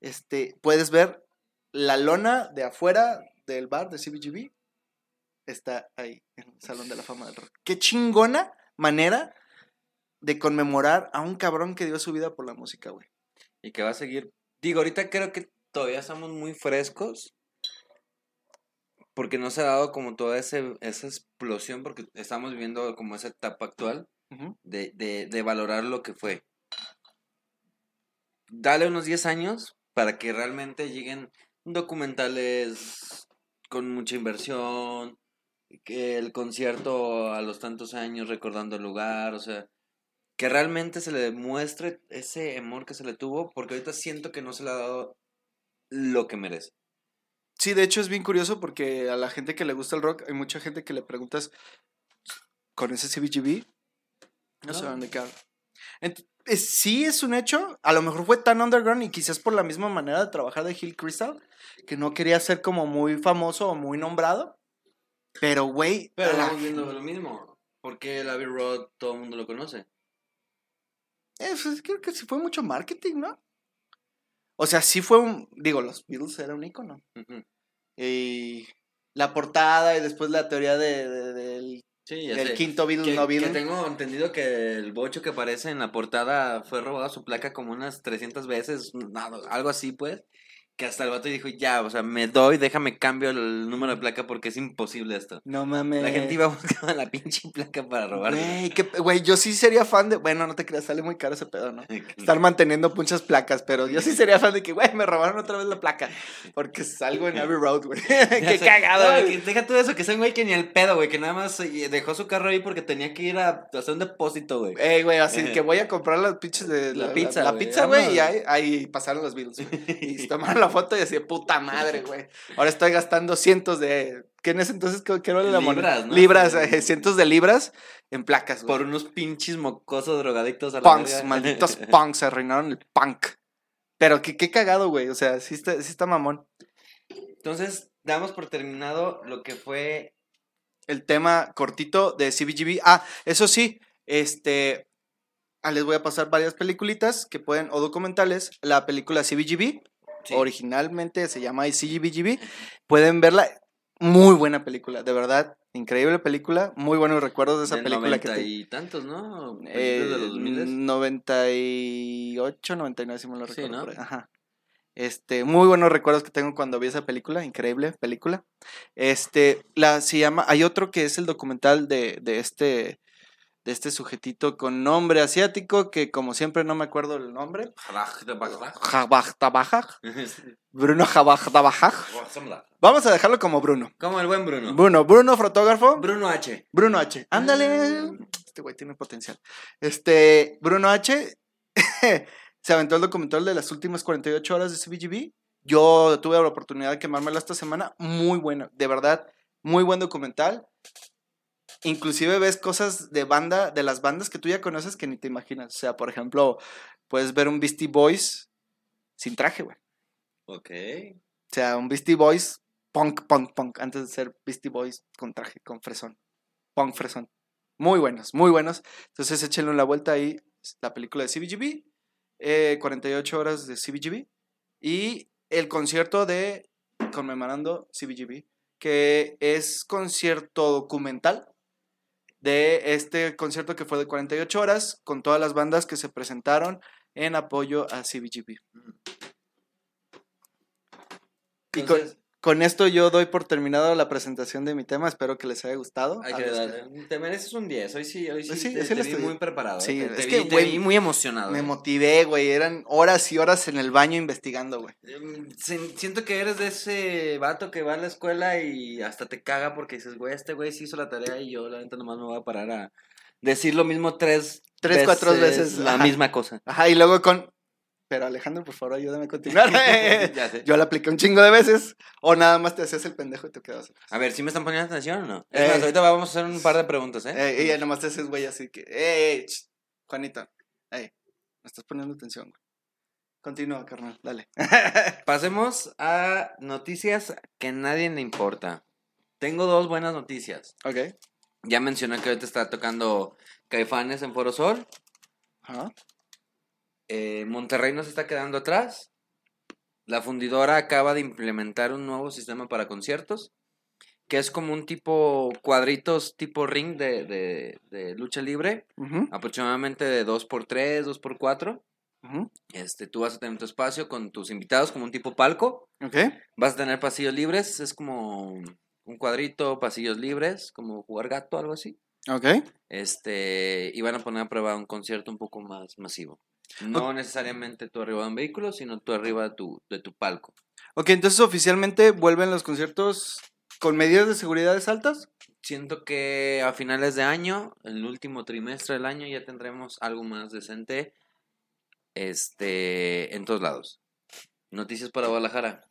este puedes ver la lona de afuera del bar de CBGB está ahí en el Salón de la Fama del Rock. Qué chingona manera de conmemorar a un cabrón que dio su vida por la música, güey. Y que va a seguir... Digo, ahorita creo que todavía estamos muy frescos. Porque no se ha dado como toda ese, esa explosión, porque estamos viviendo como esa etapa actual de, de, de valorar lo que fue. Dale unos 10 años para que realmente lleguen documentales con mucha inversión, que el concierto a los tantos años recordando el lugar, o sea, que realmente se le demuestre ese amor que se le tuvo, porque ahorita siento que no se le ha dado lo que merece. Sí, de hecho es bien curioso porque a la gente que le gusta el rock, hay mucha gente que le preguntas con ese CBGB, no, No. de qué habla. Ent- es- sí es un hecho, a lo mejor fue tan underground y quizás por la misma manera de trabajar de Hill Crystal, que no quería ser como muy famoso o muy nombrado, pero güey, Pero la vamos viendo lo mismo, porque el Abbey Road todo el mundo lo conoce. Eh, pues, creo que sí fue mucho marketing, ¿no? O sea, sí fue un, digo, los Beatles era un icono. Y la portada y después la teoría de, de- del, Sí, sé. quinto Beatle no que Beatle. tengo entendido que el bocho que aparece en la portada fue robado su placa como unas 300 veces, nada, algo así pues. Que hasta el vato dijo, ya, o sea, me doy, déjame cambio el número de placa porque es imposible esto. No mames. La gente iba (laughs) buscando la pinche placa para robar. Güey, yo sí sería fan de. Bueno, no te creas, sale muy caro ese pedo, ¿no? (laughs) Estar manteniendo muchas placas, pero yo sí sería fan de que, güey, me robaron otra vez la placa. Porque salgo en Abbey Road, güey. (laughs) qué cagado, güey. deja todo eso, que es un güey que ni el pedo, güey, que nada más eh, dejó su carro ahí porque tenía que ir a hacer un depósito, güey. Ey, güey, así que voy a comprar las pinches de La pizza, La, pizza, güey, y ahí, pasaron los güey. Y tomaron la foto y así, puta madre, güey. Ahora estoy gastando cientos de. ¿Qué en ese entonces qué, era la moneda? Libras, ¿no? Libras, eh, cientos de libras en placas, güey. Por unos pinches mocosos drogadictos a la punks, verga. malditos (laughs) punks, arruinaron el punk. Pero qué, qué cagado, güey. O sea, sí está, sí está mamón. Entonces, damos por terminado lo que fue. El tema cortito de CBGB. Ah, eso sí, este. ah, les voy a pasar varias peliculitas que pueden, o documentales. La película CBGB, Sí. originalmente se llama CBGB. Pueden verla. Muy buena película, de verdad. Increíble película. Muy buenos recuerdos de esa del película que 90 te- y tantos, ¿no? Eh, de los 2000. 98, 99, si me lo Sí, recuerdo. ¿no? por ahí. Ajá. Este, muy buenos recuerdos que tengo cuando vi esa película, increíble película. Este, la se llama, hay otro que es el documental de, de este, de este sujetito con nombre asiático que como siempre no me acuerdo el nombre. (laughs) Bruno Jabaj Tabajaj. Vamos a dejarlo como Bruno. Como el buen Bruno. Bruno, Bruno fotógrafo. Bruno H. Bruno H. Ándale. Este güey tiene potencial. Este, Bruno H. (laughs) se aventó el documental de las últimas 48 horas de CBGB. Yo tuve la oportunidad de quemármelo esta semana. Muy bueno, de verdad, muy buen documental. Inclusive ves cosas de banda, de las bandas que tú ya conoces que ni te imaginas. O sea, por ejemplo, puedes ver un Beastie Boys sin traje, güey. Ok. sea, un Beastie Boys, punk, punk, punk, antes de ser Beastie Boys con traje, con fresón. Punk fresón. Muy buenos, muy buenos. Entonces échenle una vuelta ahí, la película de CBGB, eh, 48 horas de CBGB y el concierto de conmemorando CBGB, que es concierto documental de este concierto que fue de 48 horas con todas las bandas que se presentaron en apoyo a CBGB. Y con, con esto yo doy por terminado la presentación de mi tema. Espero que les haya gustado. hay A que te mereces un 10. Hoy sí, hoy sí, Sí, te, sí te vi muy preparado. Sí, eh, te, es vi- que, te güey, vi muy emocionado. Me eh. motivé, güey. Eran horas y horas en el baño investigando, güey. Si- Siento que eres de ese vato que va a la escuela y hasta te caga porque dices, güey, este güey sí hizo la tarea y yo la neta nomás me voy a parar a decir lo mismo tres, Tres, cuatro veces, la ajá. misma cosa. Ajá, y luego con. Pero Alejandro, por favor, ayúdame a continuar. (laughs) ya sé. (laughs) yo la apliqué un chingo de veces. O nada más te hacías el pendejo y te quedabas. A ver, ¿sí me están poniendo atención o no? Es Eh. más, ahorita vamos a hacer un par de preguntas, ¿eh? Eh, y ya nomás te haces, güey, así que. ¡Ey, ey! ch, Juanita! ¡Ey! Me estás poniendo atención, güey. Continúa, carnal, dale. (laughs) Pasemos a noticias que a nadie le importa. Tengo dos buenas noticias. ok. Ya mencioné que ahorita está tocando Caifanes en Foro Sol. Ajá. Eh, Monterrey no se está quedando atrás. La fundidora acaba de implementar un nuevo sistema para conciertos, que es como un tipo cuadritos tipo ring de, de- de lucha libre, aproximadamente de 2x3, 2x4. ujú, Este, tú vas a tener tu espacio con tus invitados como un tipo palco. Ok. Vas a tener pasillos libres, es como un cuadrito, pasillos libres, como jugar gato, algo así. Ok. Este, y van a poner a prueba un concierto un poco más masivo. No necesariamente tú arriba de un vehículo, sino tú arriba de tu, de tu palco. Ok, entonces oficialmente vuelven los conciertos con medidas de seguridad altas. Siento que a finales de año, en el último trimestre del año, ya tendremos algo más decente este, en todos lados. Noticias para Guadalajara.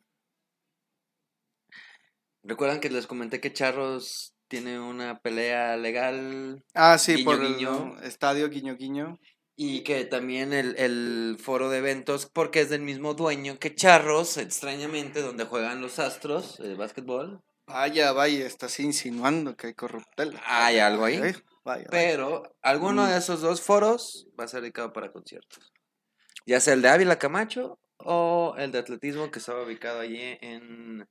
¿Recuerdan que les comenté que Charros tiene una pelea legal Ah, sí, Guiño, por el guiño. estadio Guiño Guiño. Y que también el, el foro de eventos, porque es del mismo dueño que Charros, extrañamente, donde juegan los Astros de básquetbol. Vaya, vaya, estás insinuando que hay corruptela. Hay algo ahí. Vaya, vaya. Pero alguno Mm. de esos dos foros va a ser dedicado para conciertos. Ya sea el de Ávila Camacho o el de atletismo que estaba ubicado allí en,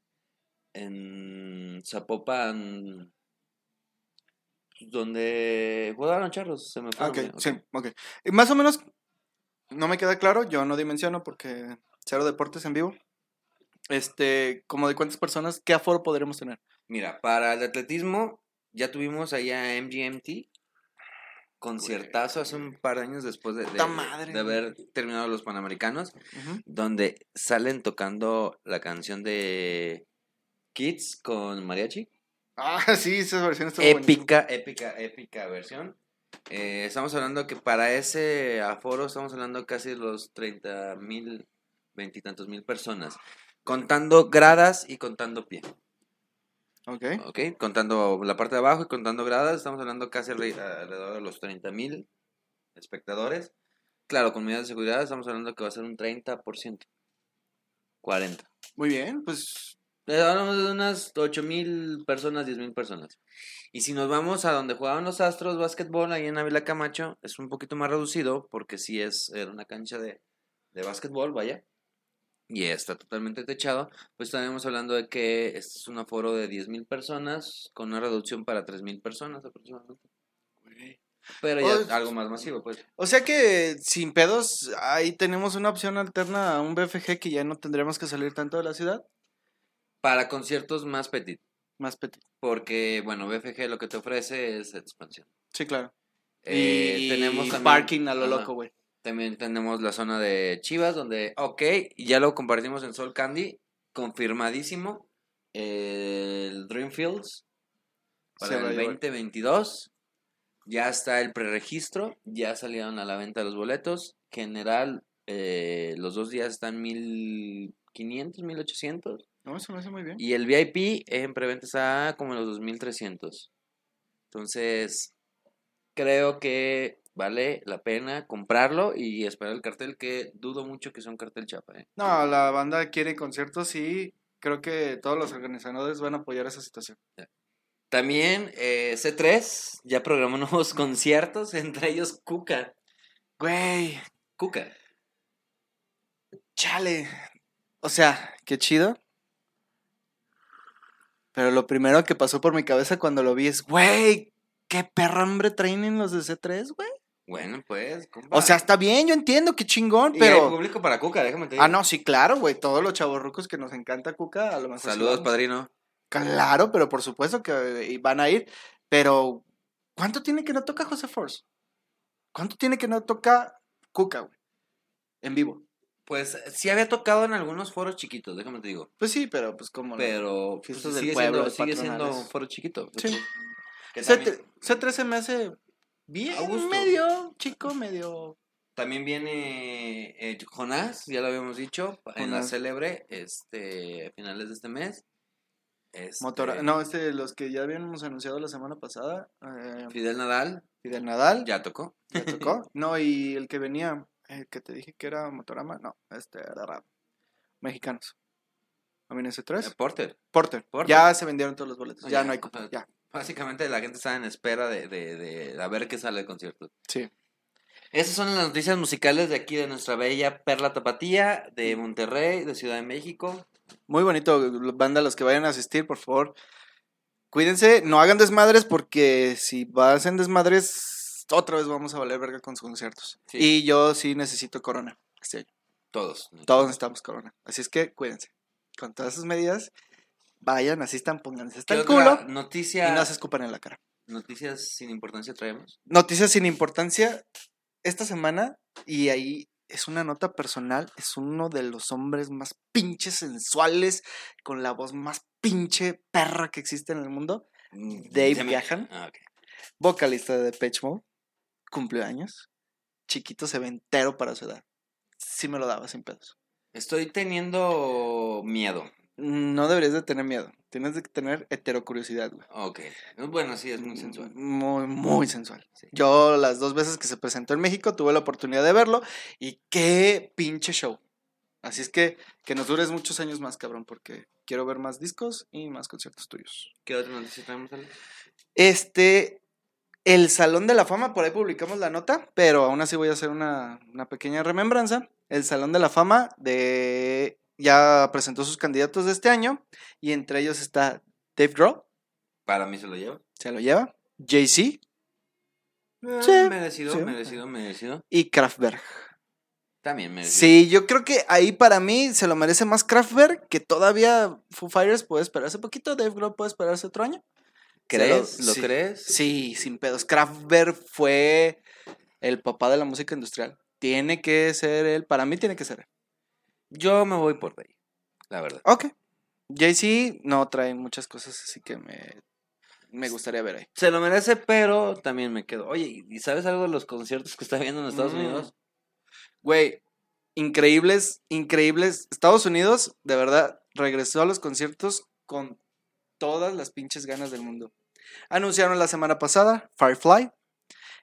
en Zapopan, donde jugaban Charros. Se me fue. Ah, Ok, sí, ok. Y más o menos, no me queda claro, yo no dimensiono porque cero deportes en vivo. Este, como de cuántas personas, ¿qué aforo podremos tener? Mira, para el atletismo ya tuvimos allá MGMT. Conciertazo hace un par de años después de, madre, de haber terminado los Panamericanos. Donde salen tocando la canción de Kids con mariachi. Ah, (laughs) sí, esa versión está. Épica, épica, épica versión. Eh, estamos hablando que para ese aforo estamos hablando casi de los 30 mil, veintitantos mil personas. Contando gradas y contando pie. Ok. ¿Ok? Contando la parte de abajo y contando gradas, estamos hablando casi alre- alrededor de los 30 mil espectadores. Claro, con medidas de seguridad estamos hablando que va a ser un 30%. 40. Muy bien, pues. Hablamos de unas 8 mil personas, 10 mil personas. Y si nos vamos a donde jugaban los Astros básquetbol, ahí en Ávila Camacho, es un poquito más reducido porque sí es era una cancha de, de básquetbol, vaya. Y está totalmente techado. Pues estaremos hablando de que este es un aforo de 10 mil personas con una reducción para 3 mil personas aproximadamente. Pero ya Pues- algo más masivo, pues. O sea que sin pedos, ahí tenemos una opción alterna a un BFG que ya no tendremos que salir tanto de la ciudad. Para conciertos más petit. Más petit. Porque, bueno, BFG lo que te ofrece es expansión. Sí, claro. Eh, y tenemos también, parking a lo ajá, loco, güey. También tenemos la zona de Chivas, donde, ok, ya lo compartimos en Soul Candy, confirmadísimo. El Dreamfields Se para a el llevar. 2022. Ya está el preregistro, ya salieron a la venta los boletos. General, eh, los dos días están 1500, 1800. No, eso me hace muy bien. Y el VIP en preventa está como en los 2300. Entonces, creo que vale la pena comprarlo y esperar el cartel, que dudo mucho que sea un cartel chapa. ¿eh? No, la banda quiere conciertos y creo que todos los organizadores van a apoyar esa situación. También eh, C3 ya programó (laughs) nuevos conciertos, entre ellos Cuca. Güey, Cuca. chale. O sea, qué chido. Pero lo primero que pasó por mi cabeza cuando lo vi es, güey, qué perra hambre traen los de C3, güey. Bueno, pues, compa. O sea, está bien, yo entiendo, qué chingón, Y hay pero... público para Cuca, déjame te digo. Ah, no, sí, claro, güey. Todos los chavorrucos que nos encanta Cuca, a lo mejor. Saludos, padrino. Claro, pero por supuesto que eh, van a ir. Pero, ¿cuánto tiene que no toca José Force? ¿Cuánto tiene que no toca Cuca, güey? En vivo. Pues sí había tocado en algunos foros chiquitos, déjame te digo. Pues sí, pero pues como. Pero pues, Fiestas del sigue, pueblo, siendo, sigue siendo un foro chiquito. Sí. Que también, C- C13 me hace bien, A gusto. medio chico, medio. también viene eh, Jonás, ya lo habíamos dicho, en la Jonás. célebre, este, a finales de este mes. Este, Motora- No, este, los que ya habíamos anunciado la semana pasada. eh, Fidel Nadal, Fidel Nadal. ya tocó. ¿Ya tocó? (laughs) No, y el que venía, el que te dije que era Motorama, no, este. Mexicanos. ¿A mí ese Eh, 3? Porter. Porter. Porter. Ya se vendieron todos los boletos. Ya, ya, no hay cupo. Ya. Básicamente la gente está en espera de, de, de a ver qué sale del concierto. Sí. Esas son las noticias musicales de aquí, de nuestra bella Perla Tapatía, de Monterrey, de Ciudad de México. Muy bonito, banda, los que vayan a asistir, por favor. Cuídense, no hagan desmadres porque si hacen desmadres, otra vez vamos a valer verga con sus conciertos. Sí. Y yo sí necesito corona este año. Todos. Todos necesitamos corona. Así es que cuídense. Con todas sus medidas, vayan, asistan, pónganse hasta ¿Qué el culo noticia, y no se escupan en la cara. noticias sin importancia traemos? Noticias sin importancia. Esta semana, y ahí es una nota personal, es uno de los hombres más pinches sensuales, con la voz más pinche perra que existe en el mundo. Dave Se me- Gahan. Ah. Vocalista de Depeche Mode, cumplió años. Chiquito se ve entero para su edad. Sí me lo daba sin pedos. Estoy teniendo miedo. No deberías de tener miedo. Tienes de tener heterocuriosidad, güey. Ok. Bueno, sí, es muy sensual. Muy, muy sensual. Sí. Yo las dos veces que se presentó en México tuve la oportunidad de verlo y qué pinche show. Así es que que nos dures muchos años más, cabrón, porque quiero ver más discos y más conciertos tuyos. ¿Qué otra noticia traemos, Ale? Este, el Salón de la Fama, por ahí publicamos la nota, pero aún así voy a hacer una, una pequeña remembranza. El Salón de la Fama de ya presentó sus candidatos de este año y entre ellos está Dave Grohl, Para mí se lo llevo. se lo lleva, Jay-Z Eh, Sí, merecido, sí. merecido, merecido. y Kraftwerk. También merecido. Sí, yo creo que ahí para mí se lo merece más Kraftwerk, que todavía Foo Fighters puede esperarse poquito, Dave Grohl puede esperarse otro año. ¿Crees? ¿Lo sí. crees? Sí, sin pedos. Kraftwerk fue el papá de la música industrial. Tiene que ser él, para mí tiene que ser él. Yo me voy por Dave, la verdad. Ok. Jay-Z no trae muchas cosas, así que me, me gustaría ver ahí. Se lo merece, pero también me quedo. Oye, ¿y sabes algo de los conciertos que está viendo en Estados Mm. Unidos? Güey, increíbles, increíbles. Estados Unidos, de verdad, regresó a los conciertos con todas las pinches ganas del mundo. Anunciaron la semana pasada Firefly,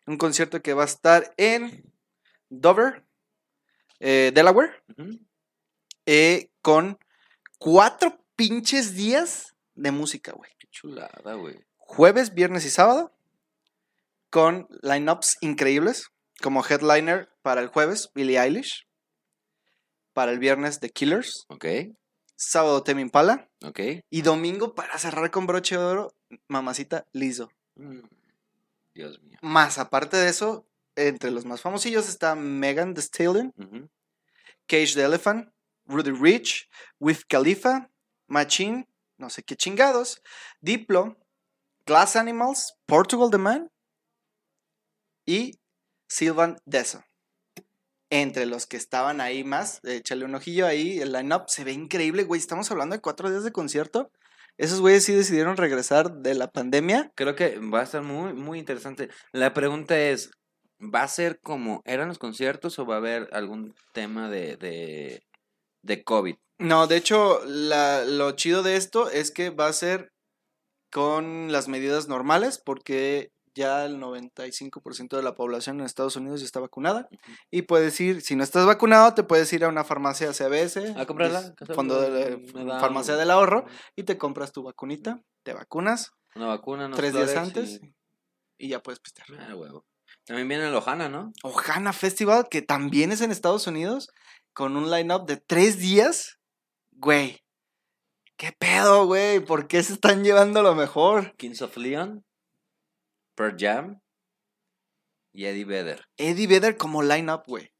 un concierto que va a estar en Dover, eh, Delaware, eh, con cuatro pinches días de música, güey. Qué chulada, güey. Jueves, viernes y sábado, con lineups increíbles, como headliner para el jueves, Billie Eilish, para el viernes, The Killers, Ok, sábado, Tame Impala, ok. y domingo, para cerrar con broche de oro, mamacita Lizzo. Mm, Dios mío. Más aparte de eso, entre los más famosillos está Megan Thee Stallion. Cage the Elephant, Rudy Rich, With Khalifa, Machine, no sé qué chingados, Diplo, Glass Animals, Portugal The Man y Sylvan Deso. Entre los que estaban ahí más, échale un ojillo ahí, el line-up se ve increíble, güey. Estamos hablando de cuatro días de concierto. Esos güeyes sí decidieron regresar de la pandemia. Creo que va a estar muy, muy interesante. La pregunta es, ¿va a ser como eran los conciertos o va a haber algún tema de, de, de COVID? No, de hecho, la- lo chido de esto es que va a ser con las medidas normales, porque ya el 95% de la población en Estados Unidos ya está vacunada. Y puedes ir, si no estás vacunado, te puedes ir a una farmacia CBS. ¿A comprarla? Fondo de, Me da farmacia del ahorro. Y te compras tu vacunita, te vacunas Una vacuna, unos tres días antes y- y ya puedes pistear. Ah, huevo. También viene el Ojana, ¿no? Ohana Festival, que también es en Estados Unidos, con un line-up de tres días. Güey, ¿qué pedo, güey? ¿Por qué se están llevando lo mejor? Kings of Leon, Pearl Jam y Eddie Vedder. Eddie Vedder como line-up, güey.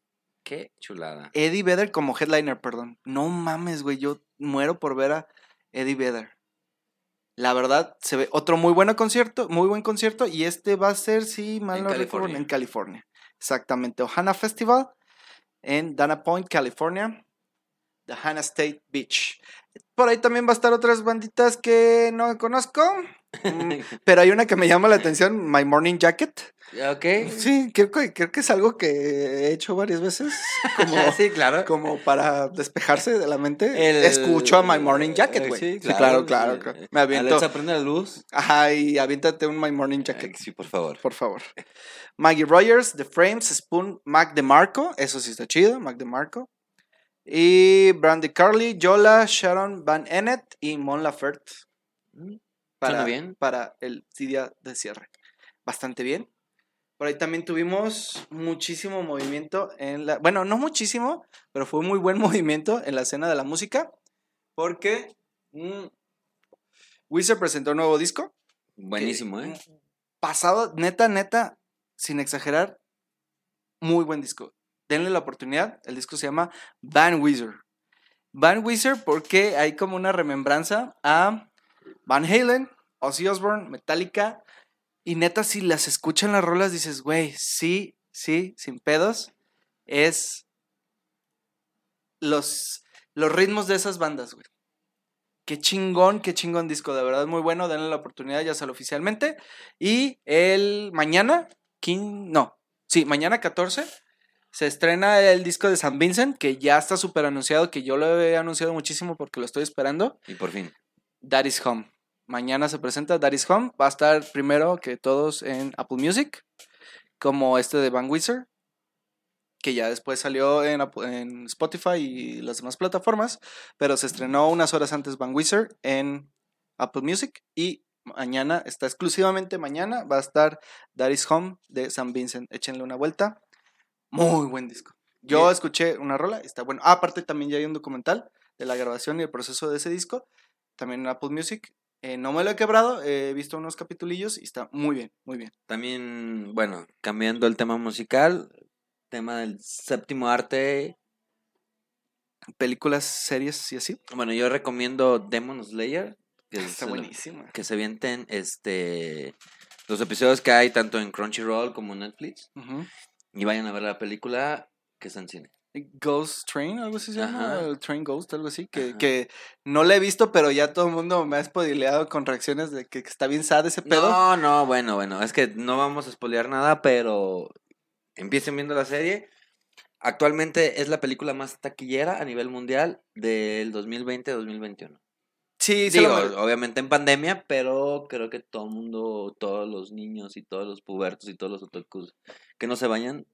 Qué chulada. Eddie Vedder como headliner, perdón. No mames, güey, yo muero por ver a Eddie Vedder. La verdad, se ve otro muy buen concierto, muy buen concierto, y este va a ser, si mal En no recuerdo, California. en California. Exactamente, Ohana Festival en Dana Point, California, The Hannah State Beach. Por ahí también va a estar otras banditas que no conozco, (laughs) pero hay una que me llama la atención, My Morning Jacket. ¿Ok? Sí, creo que, creo que es algo que he hecho varias veces, como, (laughs) sí, claro. como para despejarse de la mente. El- Escucho a My Morning Jacket, güey. Sí, Sí, claro, claro. sí. claro. Me aviento. Alexa, prende la luz. Ajá, y aviéntate un My Morning Jacket, sí, por favor. por favor. Maggie Rogers, The Frames, Spoon, Mac DeMarco. Eso sí está chido, Mac DeMarco. Y Brandy Carly, Yola, Sharon Van Ennett y Mon Laferte. Para, bien. para el día de cierre. Bastante bien. Por ahí también tuvimos muchísimo movimiento en la... Bueno, no muchísimo, pero fue muy buen (laughs) movimiento en la escena de la música. Porque mm, Wizard presentó un nuevo disco. Buenísimo, que, ¿eh? Pasado, neta, neta, sin exagerar, muy buen disco. Denle la oportunidad. El disco se llama Van Wizard. Van Wizard porque hay como una remembranza a Van Halen, Ozzy Osbourne, Metallica. Y neta, si las escuchan las rolas, dices, güey, sí, sí, sin pedos. Es los, los ritmos de esas bandas, güey. Qué chingón, qué chingón disco, de verdad muy bueno. Denle la oportunidad, ya sale oficialmente. Y el mañana, quin- no, sí, mañana 14, se estrena el disco de San Vincent, que ya está súper anunciado, que yo lo he anunciado muchísimo porque lo estoy esperando. Y por fin. That is Home. Mañana se presenta is Home. Va a estar primero que todos en Apple Music, como este de Van Wizard, que ya después salió en, en Spotify y las demás plataformas, pero se estrenó unas horas antes Van Wizard en Apple Music y mañana, está exclusivamente mañana, va a estar is Home de San Vincent. Échenle una vuelta. Muy buen disco. Yo Bien. escuché una rola, está bueno. Ah, aparte también ya hay un documental de la grabación y el proceso de ese disco, también en Apple Music. Eh, no me lo he quebrado, he visto unos capitulillos y está muy bien, muy bien. También, bueno, cambiando el tema musical, tema del séptimo arte. Películas, series y así. Bueno, yo recomiendo Demon Slayer. Que, Está se lo- buenísima. que se vienten este los episodios que hay tanto en Crunchyroll como en Netflix. Y vayan a ver la película que está en cine. Ghost Train, algo así se llama, Ajá. Train Ghost, algo así, que, que no la he visto, pero ya todo el mundo me ha spoileado con reacciones de que, que está bien sad ese pedo. No, no, bueno, bueno, es que no vamos a spoilear nada, pero empiecen viendo la serie. Actualmente es la película más taquillera a nivel mundial del 2020-2021. sí, Digo, mer- obviamente en pandemia, pero creo que todo el mundo, todos los niños y todos los pubertos y todos los otakus que no se bañan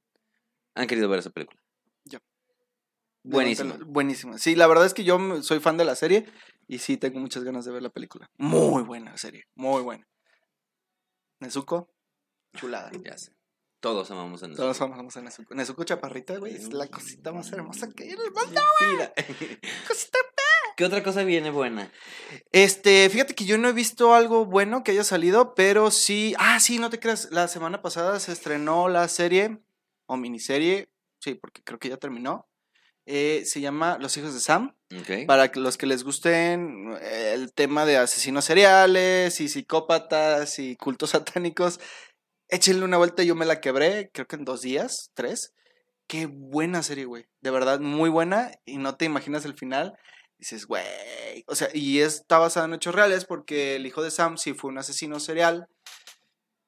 han querido ver esa película. Buenísima. Buenísima. Sí, la verdad es que yo soy fan de la serie y sí tengo muchas ganas de ver la película. Muy buena serie, muy buena. Nezuko, chulada. Ya sé. Todos amamos a Todos Nezuko. vamos a Nezuko. Nezuko chaparrita, güey, es la cosita más hermosa que hay en el mundo. Mira. Cosita ¿Qué otra cosa viene buena? Este, fíjate que yo no he visto algo bueno que haya salido, pero sí. Ah, sí, no te creas. La semana pasada se estrenó la serie o miniserie. Sí, porque creo que ya terminó. Eh, se llama Los hijos de Sam. Para los que les gusten eh, el tema de asesinos seriales y psicópatas y cultos (laughs) satánicos, échenle una vuelta. Yo me la quebré, creo que en dos días, tres. Qué buena serie, güey. De verdad, muy buena. Y no te imaginas el final. Dices, güey. O sea, y está basada en hechos reales porque el hijo de Sam sí fue un asesino serial.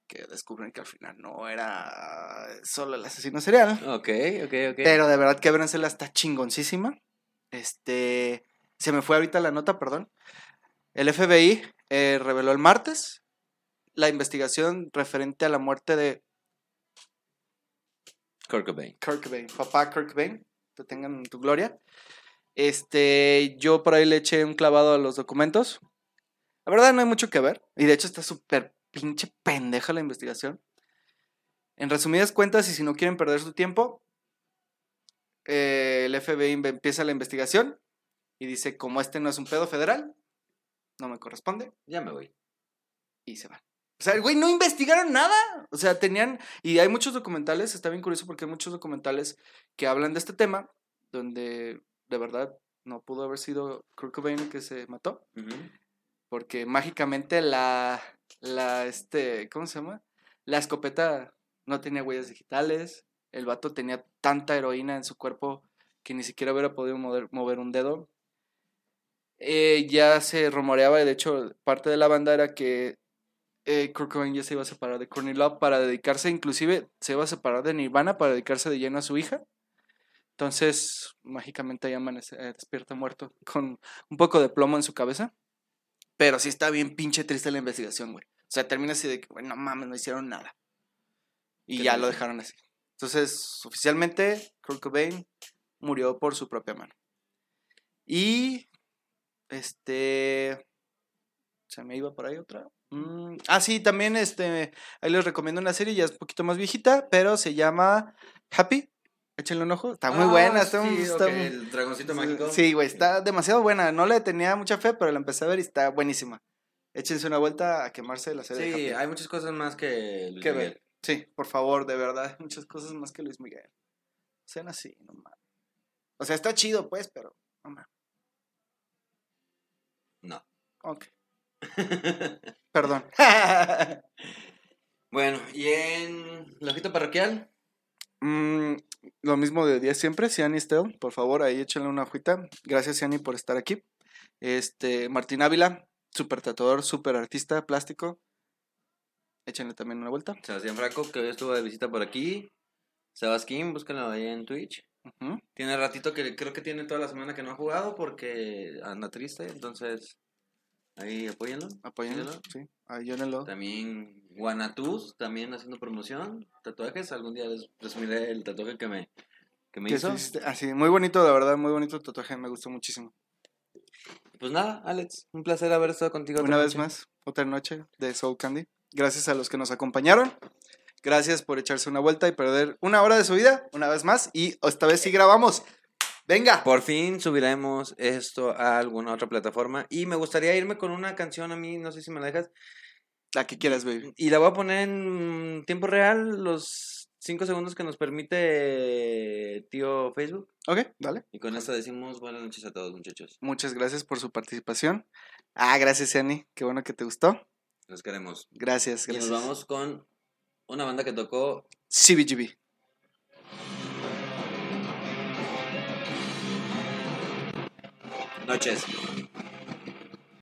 Que descubren que al final no era solo el asesino serial. Ok, ok, ok. Pero de verdad que Abrensela está chingoncísima. Este. Se me fue ahorita la nota, perdón. El FBI eh, reveló el martes la investigación referente a la muerte de Kurt Cobain. Kurt Cobain, papá Kurt Cobain, te tengan en tu gloria. Este, yo por ahí le eché un clavado a los documentos. La verdad no hay mucho que ver. Y de hecho está súper pinche pendeja la investigación. En resumidas cuentas, y si no quieren perder su tiempo, eh, el FBI empieza la investigación y dice, como este no es un pedo federal, no me corresponde, Ya me voy. y se van. O sea, güey, no investigaron nada. O sea, tenían, y hay muchos documentales, está bien curioso porque hay muchos documentales que hablan de este tema, donde de verdad no pudo haber sido Kurt Cobain el que se mató, porque mágicamente la, la, este, ¿cómo se llama? La escopeta no tenía huellas digitales, el vato tenía tanta heroína en su cuerpo que ni siquiera hubiera podido mover, un dedo. Eh, ya se rumoreaba, de hecho, parte de la banda era que eh, Kurt ya se iba a separar de Courtney Love para dedicarse, inclusive se iba a separar de Nirvana para dedicarse de lleno a su hija. Entonces, mágicamente ahí amanece, eh, despierta muerto con un poco de plomo en su cabeza. Pero sí está bien pinche triste la investigación, güey. O sea, termina así de que, güey, no mames, no hicieron nada. Y ya lo dejaron así. Entonces, oficialmente, Kurt Cobain murió por su propia mano. Y, este, se me iba por ahí otra. Mm, ah, sí, también, este, ahí les recomiendo una serie, ya es un poquito más viejita, pero se llama Happy. Échenle un ojo. Está muy Ah, buena. Está, sí, está ok, muy- el dragoncito mágico. Sí, güey, está demasiado buena. No le tenía mucha fe, pero la empecé a ver y está buenísima. Échense una vuelta a quemarse de la serie. Sí, hay muchas cosas más que Luis que Miguel. ver. Sí, por favor, de verdad. hay Muchas cosas más que Luis Miguel. Sean así, no mames. O sea, está chido, pues, pero no mames. No. Ok, (laughs) perdón. bueno, y en la hojita parroquial, Mm, lo mismo de día siempre, Ciani Estel, por favor, ahí échenle una hojita. Gracias, Ciani, por estar aquí. Este, Martín Ávila, súper tatuador, súper artista plástico. Échenle también una vuelta. Sebastián Franco, que hoy estuvo de visita por aquí. Sebasquín, búscalo ahí en Twitch. Ujú. Tiene ratito que creo que tiene toda la semana que no ha jugado porque anda triste, entonces ahí apóyenlo. Apóyenlo, sí. Ayúdenlo. También Guanatus, también haciendo promoción, tatuajes. Algún día les presumiré el tatuaje que me, que me ¿Qué hizo. hiciste? Ah, muy bonito, la verdad, muy bonito el tatuaje, me gustó muchísimo. Pues nada, Alex, un placer haber estado contigo. Una vez noche. más, otra noche de Soul Candy. Gracias a los que nos acompañaron. Gracias por echarse una vuelta y perder una hora de su vida, una vez más. Y esta vez sí grabamos. Venga. Por fin subiremos esto a alguna otra plataforma. Y me gustaría irme con una canción a mí, no sé si me la dejas. La que quieras, baby. Y la voy a poner en tiempo real, los cinco segundos que nos permite tío Facebook. Ok, dale. Y con esto decimos buenas noches a todos, muchachos. Muchas gracias por su participación. Ah, gracias, Yanni. Qué bueno que te gustó. Los queremos. Gracias, Y gracias. nos vamos con una banda que tocó CBGB. Noches.